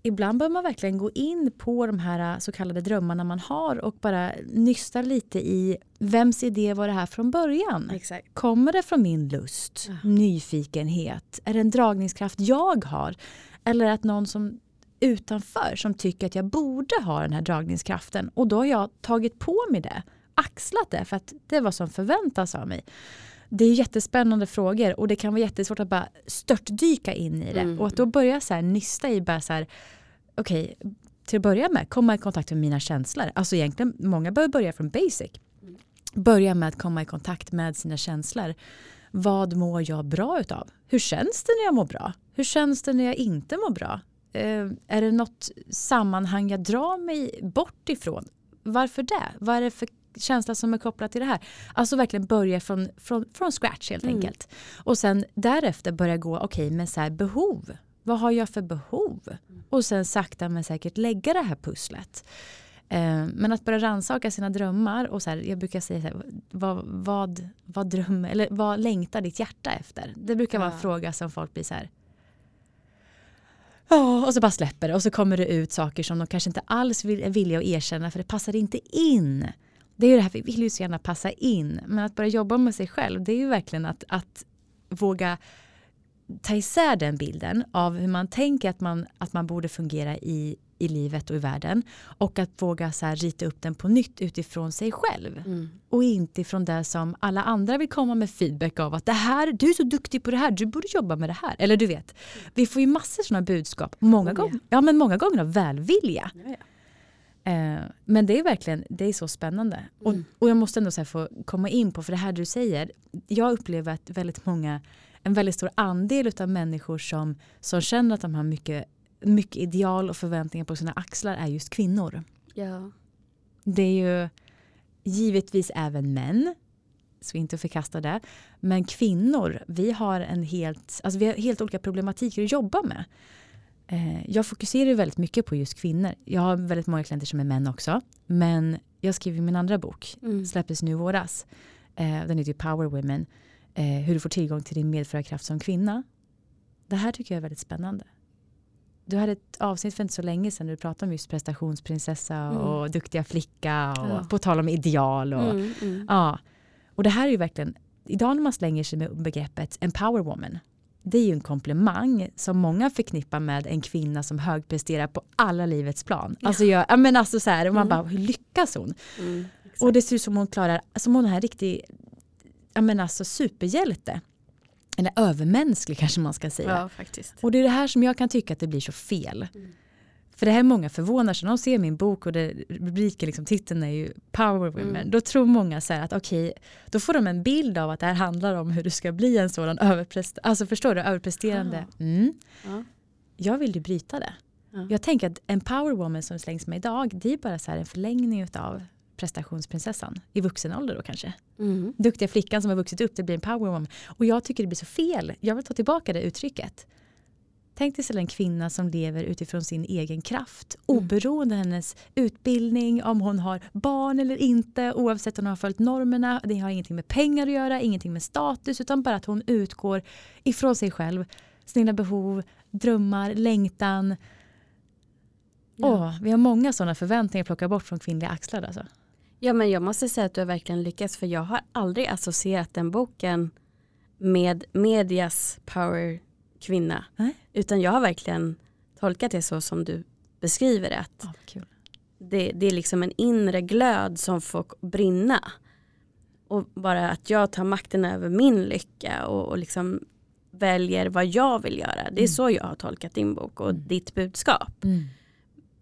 ibland bör man verkligen gå in på de här så kallade drömmarna man har och bara nysta lite i vems idé var det här från början? Exakt. Kommer det från min lust, Ja. nyfikenhet? Är det en dragningskraft jag har? Eller att någon som utanför som tycker att jag borde ha den här dragningskraften och då har jag tagit på mig det, axlat det för att det vad som förväntas av mig. Det är jättespännande frågor och det kan vara jättesvårt att bara störtdyka in i det Mm. och att då börja så här nysta i bara så här okej, till att börja med komma i kontakt med mina känslor. Alltså egentligen, många behöver börja från basic. Börja med att komma i kontakt med sina känslor. Vad mår jag bra utav? Hur känns det när jag mår bra? Hur känns det när jag inte mår bra? Eh, är det något sammanhang jag drar mig bort ifrån? Varför det? Vad är det för känsla som är kopplad till det här? Alltså verkligen börja från, från, från scratch helt Mm. enkelt. Och sen därefter börja gå, okej men så här behov. Vad har jag för behov? Och sen sakta men säkert lägga det här pusslet. Eh, men att börja rannsaka sina drömmar och så här, jag brukar säga så här, vad, vad, vad drömmer, eller vad längtar ditt hjärta efter? Det brukar vara en Ja. fråga som folk blir så här. Ja, och så bara släpper det och så kommer det ut saker som de kanske inte alls vill, är villiga att erkänna för det passar inte in. Det är ju det här, vi vill ju så gärna passa in. Men att börja jobba med sig själv, det är ju verkligen att, att våga ta isär den bilden av hur man tänker att man, att man borde fungera i, i livet och i världen. Och att våga så här, rita upp den på nytt utifrån sig själv. Mm. Och inte från det som alla andra vill komma med feedback av. Att det här, du är så duktig på det här, du borde jobba med det här. Eller du vet, vi får ju massor sådana budskap. Många, ja. gånger, ja, men många gånger av välvilja. Ja, ja. Eh, men det är verkligen det är så spännande. Och, Mm. och jag måste ändå så få komma in på, för det här du säger. Jag upplever att väldigt många, en väldigt stor andel av människor som, som känner att de har mycket, mycket ideal och förväntningar på sina axlar är just kvinnor. Ja. Det är ju givetvis även män, så inte förkasta det. Men kvinnor, vi har en helt, alltså vi har helt olika problematiker att jobba med. Eh, jag fokuserar ju väldigt mycket på just kvinnor. Jag har väldigt många klienter som är män också. Men jag skriver min andra bok, Mm. släpptes nu i våras. Eh, den heter Power Women. Eh, hur du får tillgång till din medförarkraft som kvinna. Det här tycker jag är väldigt spännande. Du hade ett avsnitt för inte så länge sedan du pratade om just prestationsprinsessa Mm. och duktiga flicka och Ja. på tal om ideal. Och, Mm, mm. ja. och det här är ju verkligen, idag när man slänger sig med begreppet empower woman. Det är ju en komplimang som många förknippar med en kvinna som högpresterar på alla livets plan. Alltså, jag, ja, men alltså så här, man Mm. bara, hur lyckas hon? Mm. Och det ser ut som hon klarar, som hon är en riktig ja, men alltså superhjälte. Eller övermänsklig kanske man ska säga. ja, faktiskt. Och det är det här som jag kan tycka att det blir så fel. Mm. För det här är många förvånar sig när de ser min bok och det, rubriken, liksom, titeln är ju Power Women. Mm. Då tror många så här att okej, då får de en bild av att det här handlar om hur du ska bli en sådan överpresterande, alltså förstår du, överpresterande. Mm. Ja. Jag vill ju bryta det. Ja. Jag tänker att en power woman som slängs med idag, det är bara så här en förlängning av prestationsprinsessan i vuxen ålder då kanske. Mm. Duktiga flickan som har vuxit upp, det blir en power woman. Och jag tycker det blir så fel. Jag vill ta tillbaka det uttrycket. Tänk dig istället en kvinna som lever utifrån sin egen kraft. Mm. Oberoende hennes utbildning, om hon har barn eller inte, oavsett om hon har följt normerna. Det har ingenting med pengar att göra, ingenting med status, utan bara att hon utgår ifrån sig själv. Sina behov, drömmar, längtan. Ja. Åh, vi har många sådana förväntningar att plocka bort från kvinnliga axlar. Alltså. Ja men jag måste säga att du har verkligen lyckats för jag har aldrig associerat den boken med medias power kvinna. Nej. Utan jag har verkligen tolkat det så som du beskriver det. Vad kul. det, det är liksom en inre glöd som får brinna. Och bara att jag tar makten över min lycka och, och liksom väljer vad jag vill göra. Det är Mm. så jag har tolkat din bok och Mm. ditt budskap. Mm.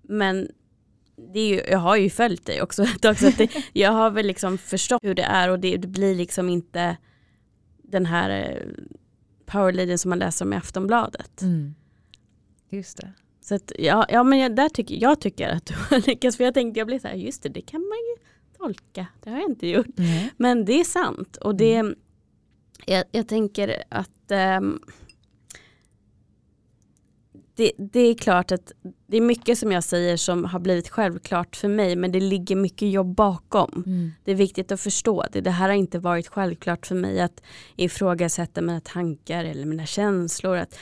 Men det är ju, jag har ju följt dig också. också att det, jag har väl liksom förstått hur det är och det, det blir liksom inte den här eh, powerleadern som man läser om i Aftonbladet. Mm. Just det. Så att, ja, ja men jag, där tycker, jag tycker att du har lyckats. För jag tänkte, jag blev så här, just det, det kan man ju tolka. Det har jag inte gjort. Nej. Men det är sant. Och det, jag, jag tänker att ehm, det, det är klart att det är mycket som jag säger som har blivit självklart för mig men det ligger mycket jobb bakom. Mm. Det är viktigt att förstå det. Det här har inte varit självklart för mig att ifrågasätta mina tankar eller mina känslor. Att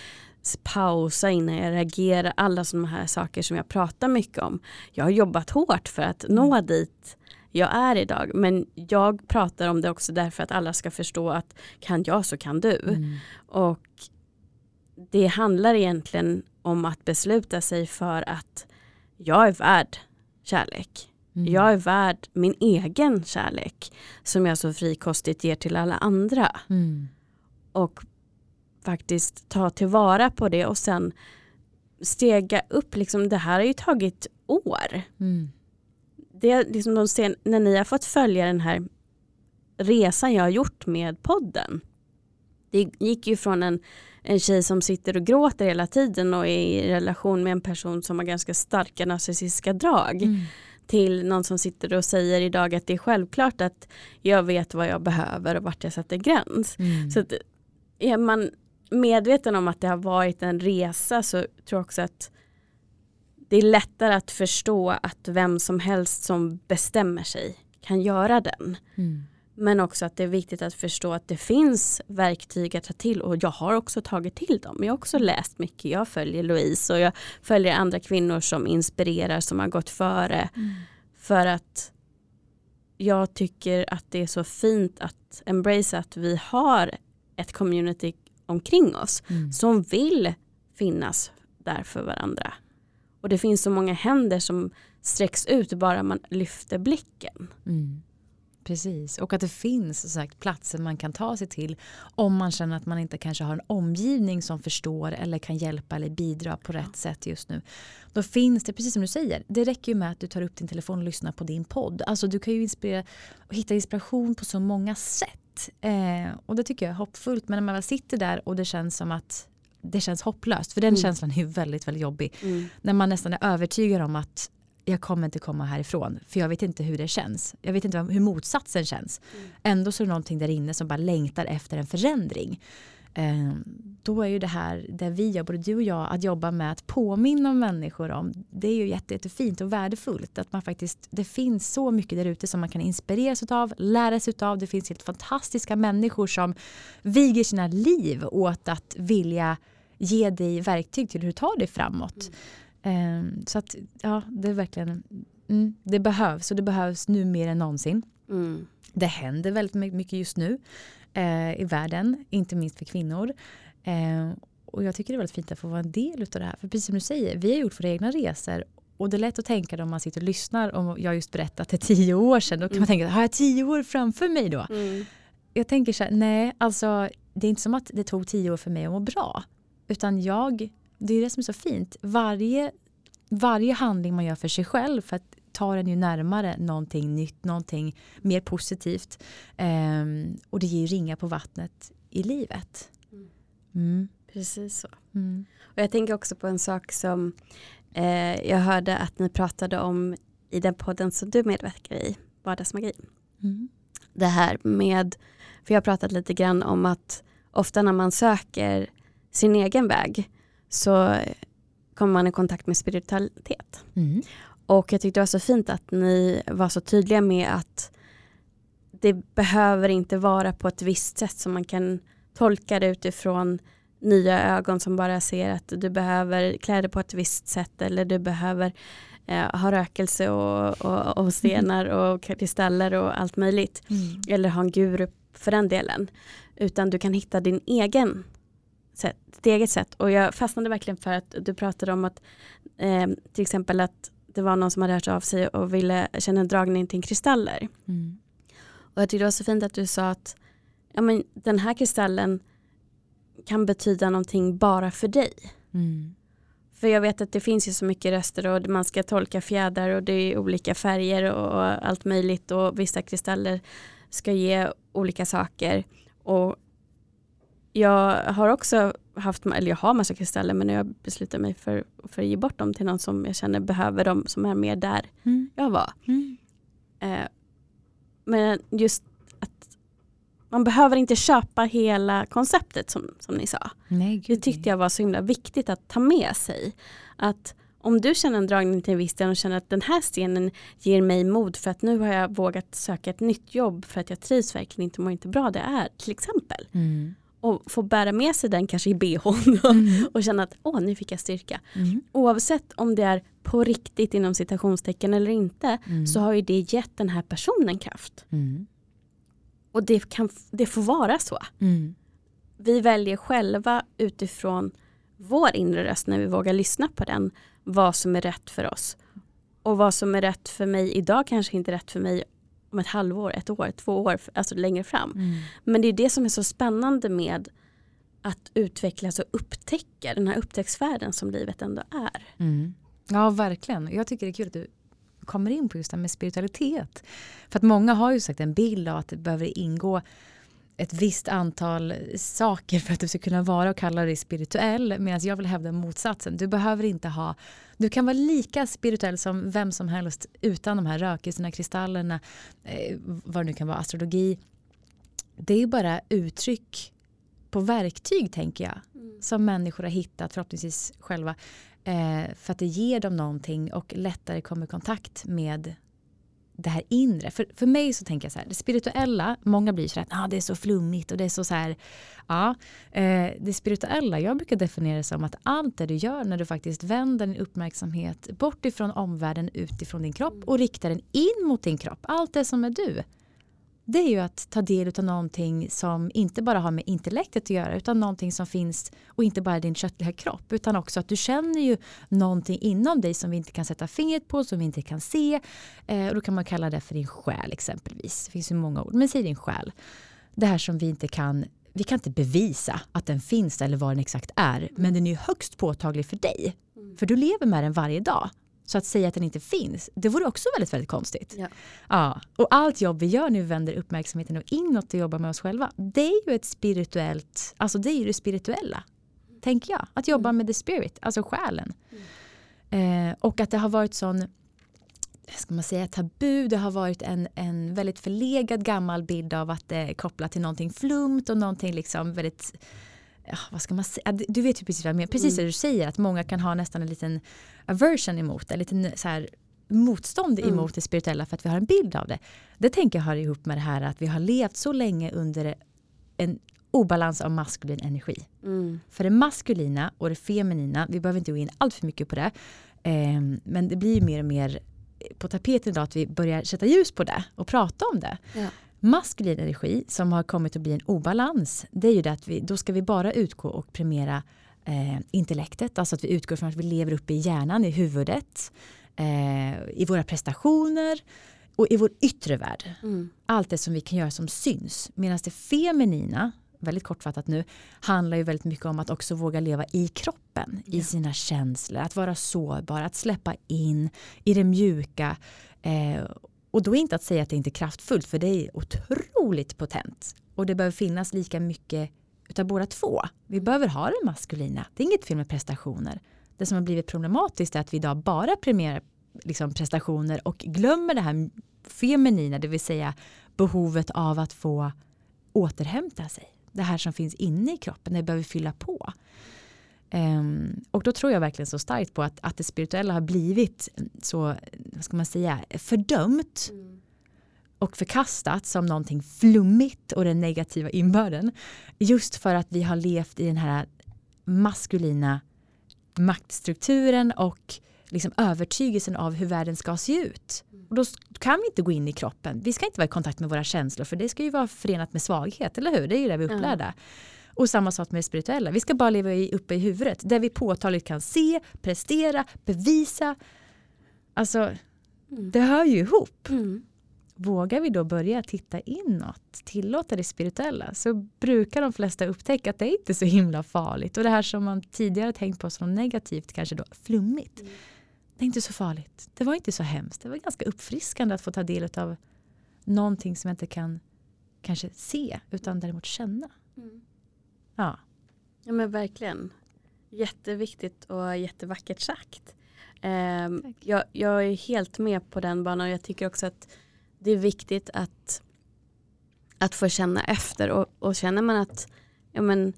pausa innan jag reagerar. Alla sådana här saker som jag pratar mycket om. Jag har jobbat hårt för att nå Mm. dit jag är idag. Men jag pratar om det också därför att alla ska förstå att kan jag så kan du. Mm. Och det handlar egentligen om att besluta sig för att jag är värd kärlek. Mm. Jag är värd min egen kärlek som jag så frikostigt ger till alla andra. Mm. Och faktiskt ta tillvara på det och sen stega upp. Liksom, det här har ju tagit år. Mm. Det liksom de sen, när ni har fått följa den här resan jag har gjort med podden. Det gick ju från en, en tjej som sitter och gråter hela tiden och är i relation med en person som har ganska starka narcissistiska drag. Mm. Till någon som sitter och säger idag att det är självklart att jag vet vad jag behöver och vart jag sätter gräns. Mm. Så att är man medveten om att det har varit en resa så tror jag också att det är lättare att förstå att vem som helst som bestämmer sig kan göra den. Mm. Men också att det är viktigt att förstå att det finns verktyg att ta till och jag har också tagit till dem. Jag har också läst mycket. Jag följer Louise och jag följer andra kvinnor som inspirerar som har gått före. Mm. För att jag tycker att det är så fint att embrace att vi har ett community omkring oss Mm. som vill finnas där för varandra. Och det finns så många händer som sträcks ut bara man lyfter blicken. Mm. Precis, och att det finns som sagt, platser man kan ta sig till om man känner att man inte kanske har en omgivning som förstår eller kan hjälpa eller bidra på rätt sätt just nu. Då finns det, precis som du säger, det räcker ju med att du tar upp din telefon och lyssnar på din podd. Alltså du kan ju inspirera och hitta inspiration på så många sätt. Eh, och det tycker jag är hoppfullt. Men när man väl sitter där och det känns som att det känns hopplöst, för den Mm. känslan är ju väldigt, väldigt jobbig. När man nästan är övertygad om att jag kommer inte komma härifrån för jag vet inte hur det känns. Jag vet inte hur motsatsen känns. Ändå så är det någonting där inne som bara längtar efter en förändring. Eh, då är ju det här där vi jobbar, både du och jag, att jobba med att påminna människor om. Det är ju jätte, jättefint och värdefullt att man faktiskt, det finns så mycket där ute som man kan inspireras av, lära sig av. Det finns helt fantastiska människor som viger sina liv åt att vilja ge dig verktyg till hur du tar dig framåt. Ehm, så att ja, det är verkligen, mm, det behövs och det behövs nu mer än någonsin. Mm. Det händer väldigt my- mycket just nu eh, i världen, inte minst för kvinnor. Eh, och jag tycker det är väldigt fint att få vara en del av det här. För precis som du säger, vi har gjort våra egna resor och det är lätt att tänka om man sitter och lyssnar om jag just berättat det tio år sedan. Då kan man tänka, har jag tio år framför mig då? Mm. jag tänker så här, nej, alltså det är inte som att det tog tio år för mig att må bra. Utan jag, det är det som är så fint. Varje, varje handling man gör för sig själv för att ta den ju närmare någonting nytt, någonting mer positivt. Ehm, och det ger ju ringar på vattnet i livet. Mm. Precis så. Mm. Och jag tänker också på en sak som eh, jag hörde att ni pratade om i den podden som du medverkar i, Vardagsmagi. Mm. Det här med, för jag har pratat lite grann om att ofta när man söker sin egen väg så kommer man i kontakt med spiritualitet. Mm. Och jag tyckte det var så fint att ni var så tydliga med att det behöver inte vara på ett visst sätt som man kan tolka det utifrån nya ögon som bara ser att du behöver klä dig på ett visst sätt eller du behöver eh, ha rökelse och, och, och stenar och kristaller och allt möjligt. Mm. Eller ha en guru för den delen. Utan du kan hitta din egen sätt, ditt eget sätt. Och jag fastnade verkligen för att du pratade om att eh, till exempel att det var någon som hade hört av sig och ville känna en dragning till kristaller. Mm. Och jag tyckte det var så fint att du sa att ja, men den här kristallen kan betyda någonting bara för dig. Mm. För jag vet att det finns ju så mycket röster och man ska tolka fjädrar och det är olika färger och allt möjligt och vissa kristaller ska ge olika saker. Och jag har också haft, eller jag har massa kristaller men jag beslutar mig för, för att ge bort dem till någon som jag känner behöver dem som är mer där Mm. jag var. Mm. Eh, men just att man behöver inte köpa hela konceptet som, som ni sa. Nej, Det tyckte jag var så himla viktigt att ta med sig. Att om du känner en dragning till en viss sten och känner att den här stenen ger mig mod för att nu har jag vågat söka ett nytt jobb för att jag trivs verkligen inte och mår inte bra det är till exempel. Mm. Och få bära med sig den kanske i bhn Mm. och känna att åh nu fick jag styrka. Mm. Oavsett om det är på riktigt inom citationstecken eller inte Mm. så har ju det gett den här personen kraft. Mm. Och det, kan, det får vara så. Mm. Vi väljer själva utifrån vår inre röst när vi vågar lyssna på den vad som är rätt för oss. Och vad som är rätt för mig idag kanske inte är rätt för mig om ett halvår, ett år, två år, alltså längre fram. Mm. Men det är det som är så spännande med att utvecklas och upptäcka den här upptäcktsfärden som livet ändå är. Mm. Ja, verkligen. Jag tycker det är kul att du kommer in på just det här med spiritualitet. För att många har ju sagt en bild av att det behöver ingå ett visst antal saker för att du ska kunna vara och kalla dig spirituell. Medan jag vill hävda motsatsen. Du behöver inte ha, du kan vara lika spirituell som vem som helst utan de här rökelserna, kristallerna, eh, vad det nu kan vara, astrologi. Det är bara uttryck på verktyg tänker jag. Som människor har hittat förhoppningsvis själva. Eh, för att det ger dem någonting och lättare kommer i kontakt med det här inre. För, för mig så tänker jag så här, det spirituella, många blir så här, ah, det är så flummigt och det är så så här, ja, eh, det spirituella, jag brukar definiera det som att allt det du gör när du faktiskt vänder din uppmärksamhet bort ifrån omvärlden, utifrån din kropp och riktar den in mot din kropp, allt det som är du. Det är ju att ta del av någonting som inte bara har med intellektet att göra utan någonting som finns och inte bara din köttliga kropp utan också att du känner ju någonting inom dig som vi inte kan sätta fingret på, som vi inte kan se. Eh, och då kan man kalla det för din själ exempelvis. Det finns ju många ord, men säg din själ. Det här som vi inte kan vi kan inte bevisa att den finns eller vad den exakt är, men den är ju högst påtaglig för dig. För du lever med den varje dag. Så att säga att den inte finns, det vore också väldigt, väldigt konstigt. Ja. Ja, och allt jobb vi gör nu vänder uppmärksamheten och inåt och jobbar med oss själva. Det är ju ett spirituellt, alltså det är ju det spirituella. Tänker jag. Att jobba med the spirit, alltså själen. Eh, och att det har varit sån, ska man säga, tabu. Det har varit en, en väldigt förlegad gammal bild av att det är kopplat till någonting flumt och någonting liksom väldigt Ja, vad ska man säga? Du- vet ju precis vad jag menar. Precis det du säger, att många kan ha nästan en liten aversion emot det, en liten så här, motstånd Mm. emot det spirituella för att vi har en bild av det. Det tänker jag hör ihop med det här att vi har levt så länge under en obalans av maskulin energi. Mm. För det maskulina och det feminina, vi behöver inte gå in allt för mycket på det, eh, men det blir mer och mer på tapeten idag att vi börjar sätta ljus på det och prata om det. Ja. Maskulin energi som har kommit att bli en obalans, det är ju det att vi, då ska vi bara utgå och premiera eh, intellektet, alltså att vi utgår från att vi lever uppe i hjärnan, i huvudet, eh, i våra prestationer och i vår yttre värld Mm. allt det som vi kan göra som syns. Medan det feminina, väldigt kortfattat nu, handlar ju väldigt mycket om att också våga leva i kroppen, i sina känslor, att vara sårbar, att släppa in i det mjuka. Eh, och då inte att säga att det inte är kraftfullt, för det är otroligt potent. Och det behöver finnas lika mycket utav båda två. Vi behöver ha det maskulina. Det är inget fel med prestationer. Det som har blivit problematiskt är att vi idag bara premierar liksom prestationer och glömmer det här feminina, det vill säga behovet av att få återhämta sig. Det här som finns inne i kroppen, det behöver fylla på. Ehm, och då tror jag verkligen så starkt på att, att det spirituella har blivit så, vad ska man säga, fördömt och förkastat som någonting flummigt och den negativa inbörden. Just för att vi har levt i den här maskulina maktstrukturen och liksom övertygelsen av hur världen ska se ut. Och då kan vi inte gå in i kroppen. Vi ska inte vara i kontakt med våra känslor för det ska ju vara förenat med svaghet, eller hur? Det är ju det vi är upplärda. Och samma sak med det spirituella. Vi ska bara leva i, uppe i huvudet där vi påtagligt kan se, prestera, bevisa. Alltså, det hör ju ihop. Mm. Vågar vi då börja titta inåt, tillåta det spirituella, så brukar de flesta upptäcka att det är inte så himla farligt. Och det här som man tidigare tänkt på som negativt, kanske då flummigt, det är inte så farligt. Det var inte så hemskt. Det var ganska uppfriskande att få ta del av någonting som jag inte kan kanske se, utan däremot känna. Ja. Ja men verkligen. Jätteviktigt och jättevackert sagt. Tack. jag, jag är helt med på den banan och jag tycker också att det är viktigt att, att få känna efter och, och känner man att ja, men,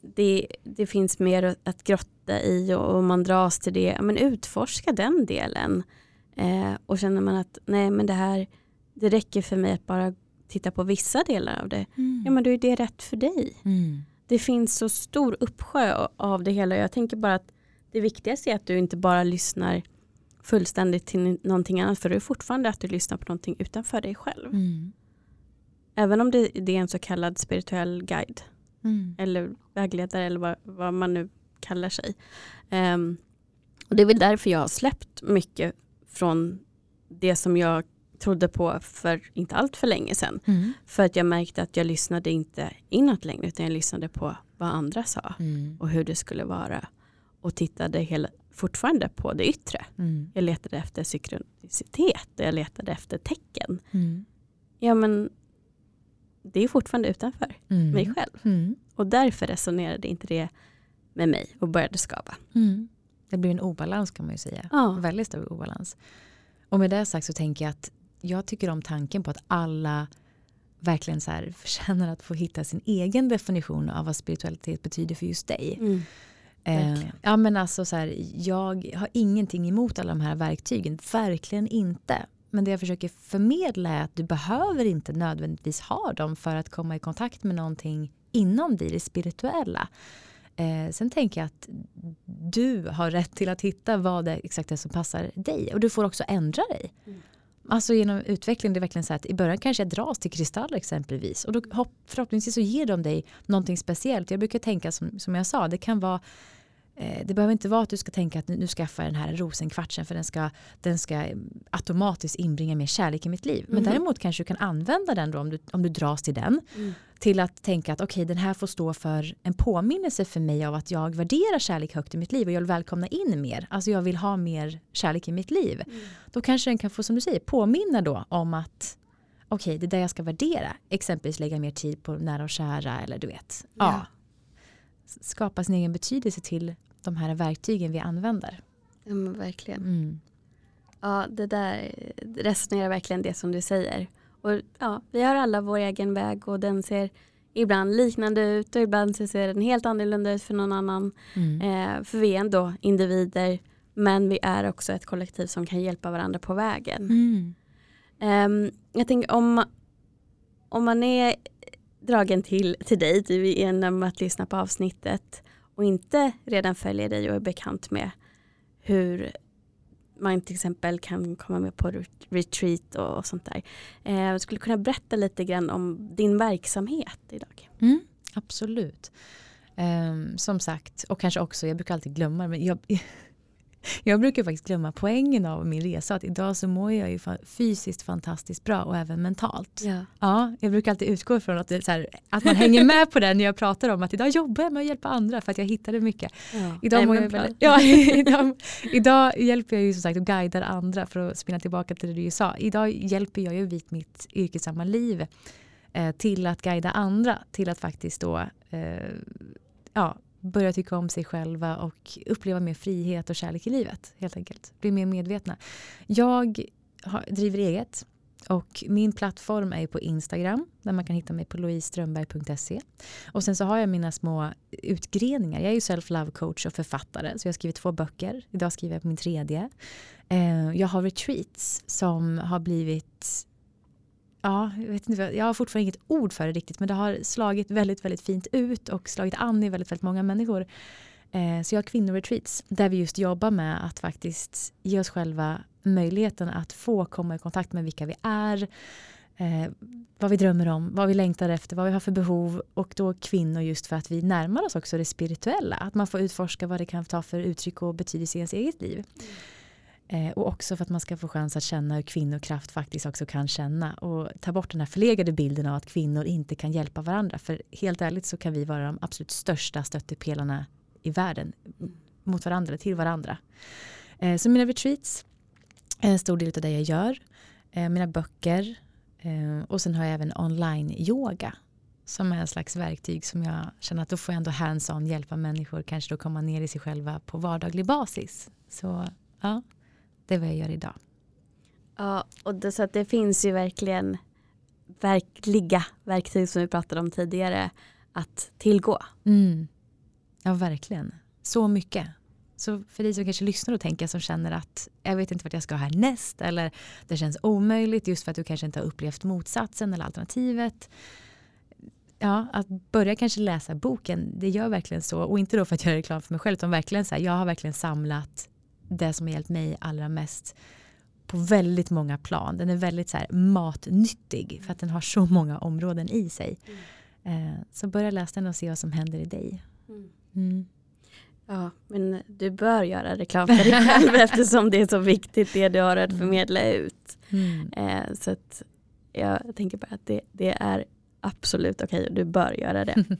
det, det finns mer att- att grotta i och, och man dras till det, ja, men utforska den delen. Eh, och känner man att nej men det här det räcker för mig att bara tittar på vissa delar av det, Mm. ja men då är det rätt för dig. Mm. Det finns så stor uppsjö av det hela. Jag tänker bara att det viktigaste är att du inte bara lyssnar fullständigt till någonting annat för det är fortfarande att du lyssnar på någonting utanför dig själv. Mm. Även om det, det är en så kallad spirituell guide Mm. eller vägledare eller vad, vad man nu kallar sig. Ehm, och det är väl därför jag har släppt mycket från det som jag trodde på för inte allt för länge sedan. Mm. För att jag märkte att jag lyssnade inte inåt längre utan jag lyssnade på vad andra sa Mm. och hur det skulle vara. Och tittade hela, fortfarande på det yttre. Mm. Jag letade efter synkronicitet och jag letade efter tecken. Mm. Ja men det är fortfarande utanför Mm. mig själv. Mm. Och därför resonerade inte det med mig och började skava. Mm. Det blir en obalans kan man ju säga. Ja. Väldigt stor obalans. Och med det sagt så tänker jag att jag tycker om tanken på att alla verkligen så här förtjänar att få hitta sin egen definition av vad spiritualitet betyder för just dig. Mm. Eh, ja men alltså så här, jag har ingenting emot alla de här verktygen, verkligen inte. Men det jag försöker förmedla är att du behöver inte nödvändigtvis ha dem för att komma i kontakt med någonting inom dig, det spirituella. Eh, sen tänker jag att du har rätt till att hitta vad det exakt är som passar dig. Och du får också ändra dig. Mm. Alltså genom utveckling, det är verkligen så att i början kanske jag dras till kristaller exempelvis. Och då hopp, förhoppningsvis så ger de dig någonting speciellt. Jag brukar tänka som, som jag sa, det kan vara det behöver inte vara att du ska tänka att nu, skaffar jag den här rosenkvartsen för den ska, den ska eh, automatiskt inbringa mer kärlek i mitt liv. Men Mhm. däremot kanske du kan använda den då om du, om du dras till den Mm. till att tänka att okej den här får stå för en påminnelse för mig av att jag värderar kärlek högt i mitt liv och jag vill välkomna in mer. Alltså jag vill ha mer kärlek i mitt liv. Mm. Då kanske den kan få som du säger påminna då om att okej det är där jag ska värdera. Exempelvis lägga mer tid på nära och kära eller du vet. Ja. Ja. Skapa sin egen betydelse till de här verktygen vi använder. Ja verkligen. Mm. Ja det där resonerar verkligen det som du säger. Och ja, vi har alla vår egen väg och den ser ibland liknande ut och ibland så ser den helt annorlunda ut för någon annan. Mm. Eh, för vi är ändå individer men vi är också ett kollektiv som kan hjälpa varandra på vägen. Mm. Ehm, jag tänker om, om man är dragen till, till dig genom att lyssna på avsnittet och inte redan följer dig och är bekant med hur man till exempel kan komma med på retreat och, sånt där. Eh, skulle du kunna berätta lite grann om din verksamhet idag? Mm, absolut. Ehm, som sagt, och kanske också, jag brukar alltid glömma det, men jag, jag brukar faktiskt glömma poängen av min resa. Att idag så mår jag ju fysiskt fantastiskt bra och även mentalt. Ja. Ja, jag brukar alltid utgå ifrån att, här, att man hänger med på det när jag pratar om att idag jobbar jag med att hjälpa andra för att jag hittade mycket. Idag, Nej, jag väldigt, ja, idag, idag hjälper jag ju som sagt och guidar andra för att spinna tillbaka till det du sa. Idag hjälper jag ju vid mitt yrkessamma liv eh, till att guida andra till att faktiskt då eh, ja, börja tycka om sig själva och uppleva mer frihet och kärlek i livet. Helt enkelt. Bli mer medvetna. Jag har, driver eget och min plattform är ju på Instagram där man kan hitta mig på louiseströmberg.se. Och sen så har jag mina små utgreningar. Jag är ju self-love coach och författare så jag har skrivit två böcker. Idag skriver jag på min tredje. Eh, jag har retreats som har blivit Ja, jag, vet inte, jag har fortfarande inget ord för det riktigt men det har slagit väldigt, väldigt fint ut och slagit an i väldigt, väldigt många människor. Eh, så jag har kvinnoretreats där vi just jobbar med att faktiskt ge oss själva möjligheten att få komma i kontakt med vilka vi är, eh, vad vi drömmer om, vad vi längtar efter, vad vi har för behov och då kvinnor just för att vi närmar oss också det spirituella. Att man får utforska vad det kan ta för uttryck och betydelse i ens eget liv. Mm. Eh, och också för att man ska få chans att känna hur kvinnokraft faktiskt också kan känna och ta bort den här förlegade bilden av att kvinnor inte kan hjälpa varandra. För helt ärligt så kan vi vara de absolut största stöttepelarna i världen mot varandra, till varandra. Eh, så mina retreats är en stor del av det jag gör. Eh, mina böcker eh, och sen har jag även online-yoga som är en slags verktyg som jag känner att då får jag ändå hands-on hjälpa människor kanske då komma ner i sig själva på vardaglig basis. Så ja, det är vad jag gör idag. Ja, och det, så att det finns ju verkligen verkliga verktyg som vi pratade om tidigare att tillgå. Mm. Ja, verkligen. Så mycket. Så för dig som kanske lyssnar och tänker som känner att jag vet inte vart jag ska härnäst eller det känns omöjligt just för att du kanske inte har upplevt motsatsen eller alternativet. Ja, att börja kanske läsa boken, det gör verkligen så. Och inte då för att göra reklam för mig själv, utan verkligen så här, jag har verkligen samlat det som har hjälpt mig allra mest på väldigt många plan. Den är väldigt så här matnyttig för att den har så många områden i sig. Mm. Eh, så börja läsa den och se vad som händer i dig. Mm. mm. Ja, men du bör göra reklam för dig själv eftersom det är så viktigt det du har att mm. förmedla ut. Mm. Eh, så att jag tänker bara att det, det är absolut okej och du bör göra det.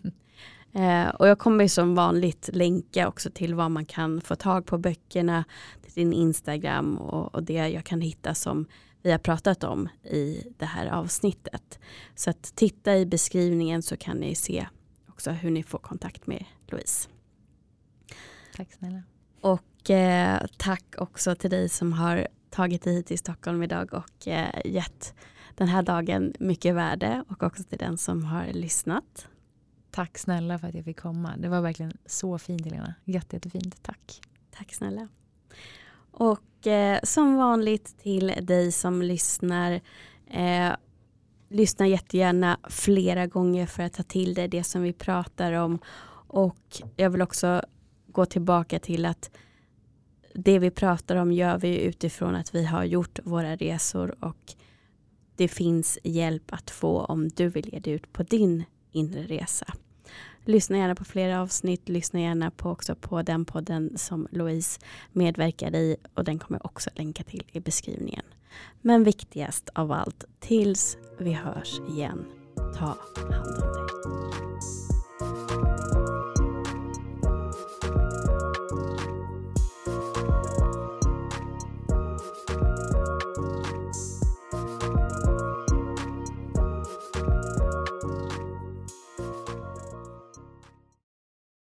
eh, och jag kommer som vanligt länka också till vad man kan få tag på böckerna, till din Instagram och, och det jag kan hitta som vi har pratat om i det här avsnittet. Så att titta i beskrivningen så kan ni se också hur ni får kontakt med Louise. Tack snälla. Och eh, tack också till dig som har tagit dig hit till Stockholm idag och eh, gett den här dagen mycket värde och också till den som har lyssnat. Tack snälla för att jag fick komma. Det var verkligen så fint Helena. Jätte, jättefint. Tack. Tack snälla. Och eh, som vanligt till dig som lyssnar. Eh, lyssna jättegärna flera gånger för att ta till dig det som vi pratar om. Och jag vill också gå tillbaka till att det vi pratar om gör vi utifrån att vi har gjort våra resor och det finns hjälp att få om du vill ge dig ut på din inre resa. Lyssna gärna på flera avsnitt, lyssna gärna på också på den podden som Louise medverkar i och den kommer jag också länka till i beskrivningen. Men viktigast av allt, tills vi hörs igen, ta hand om dig.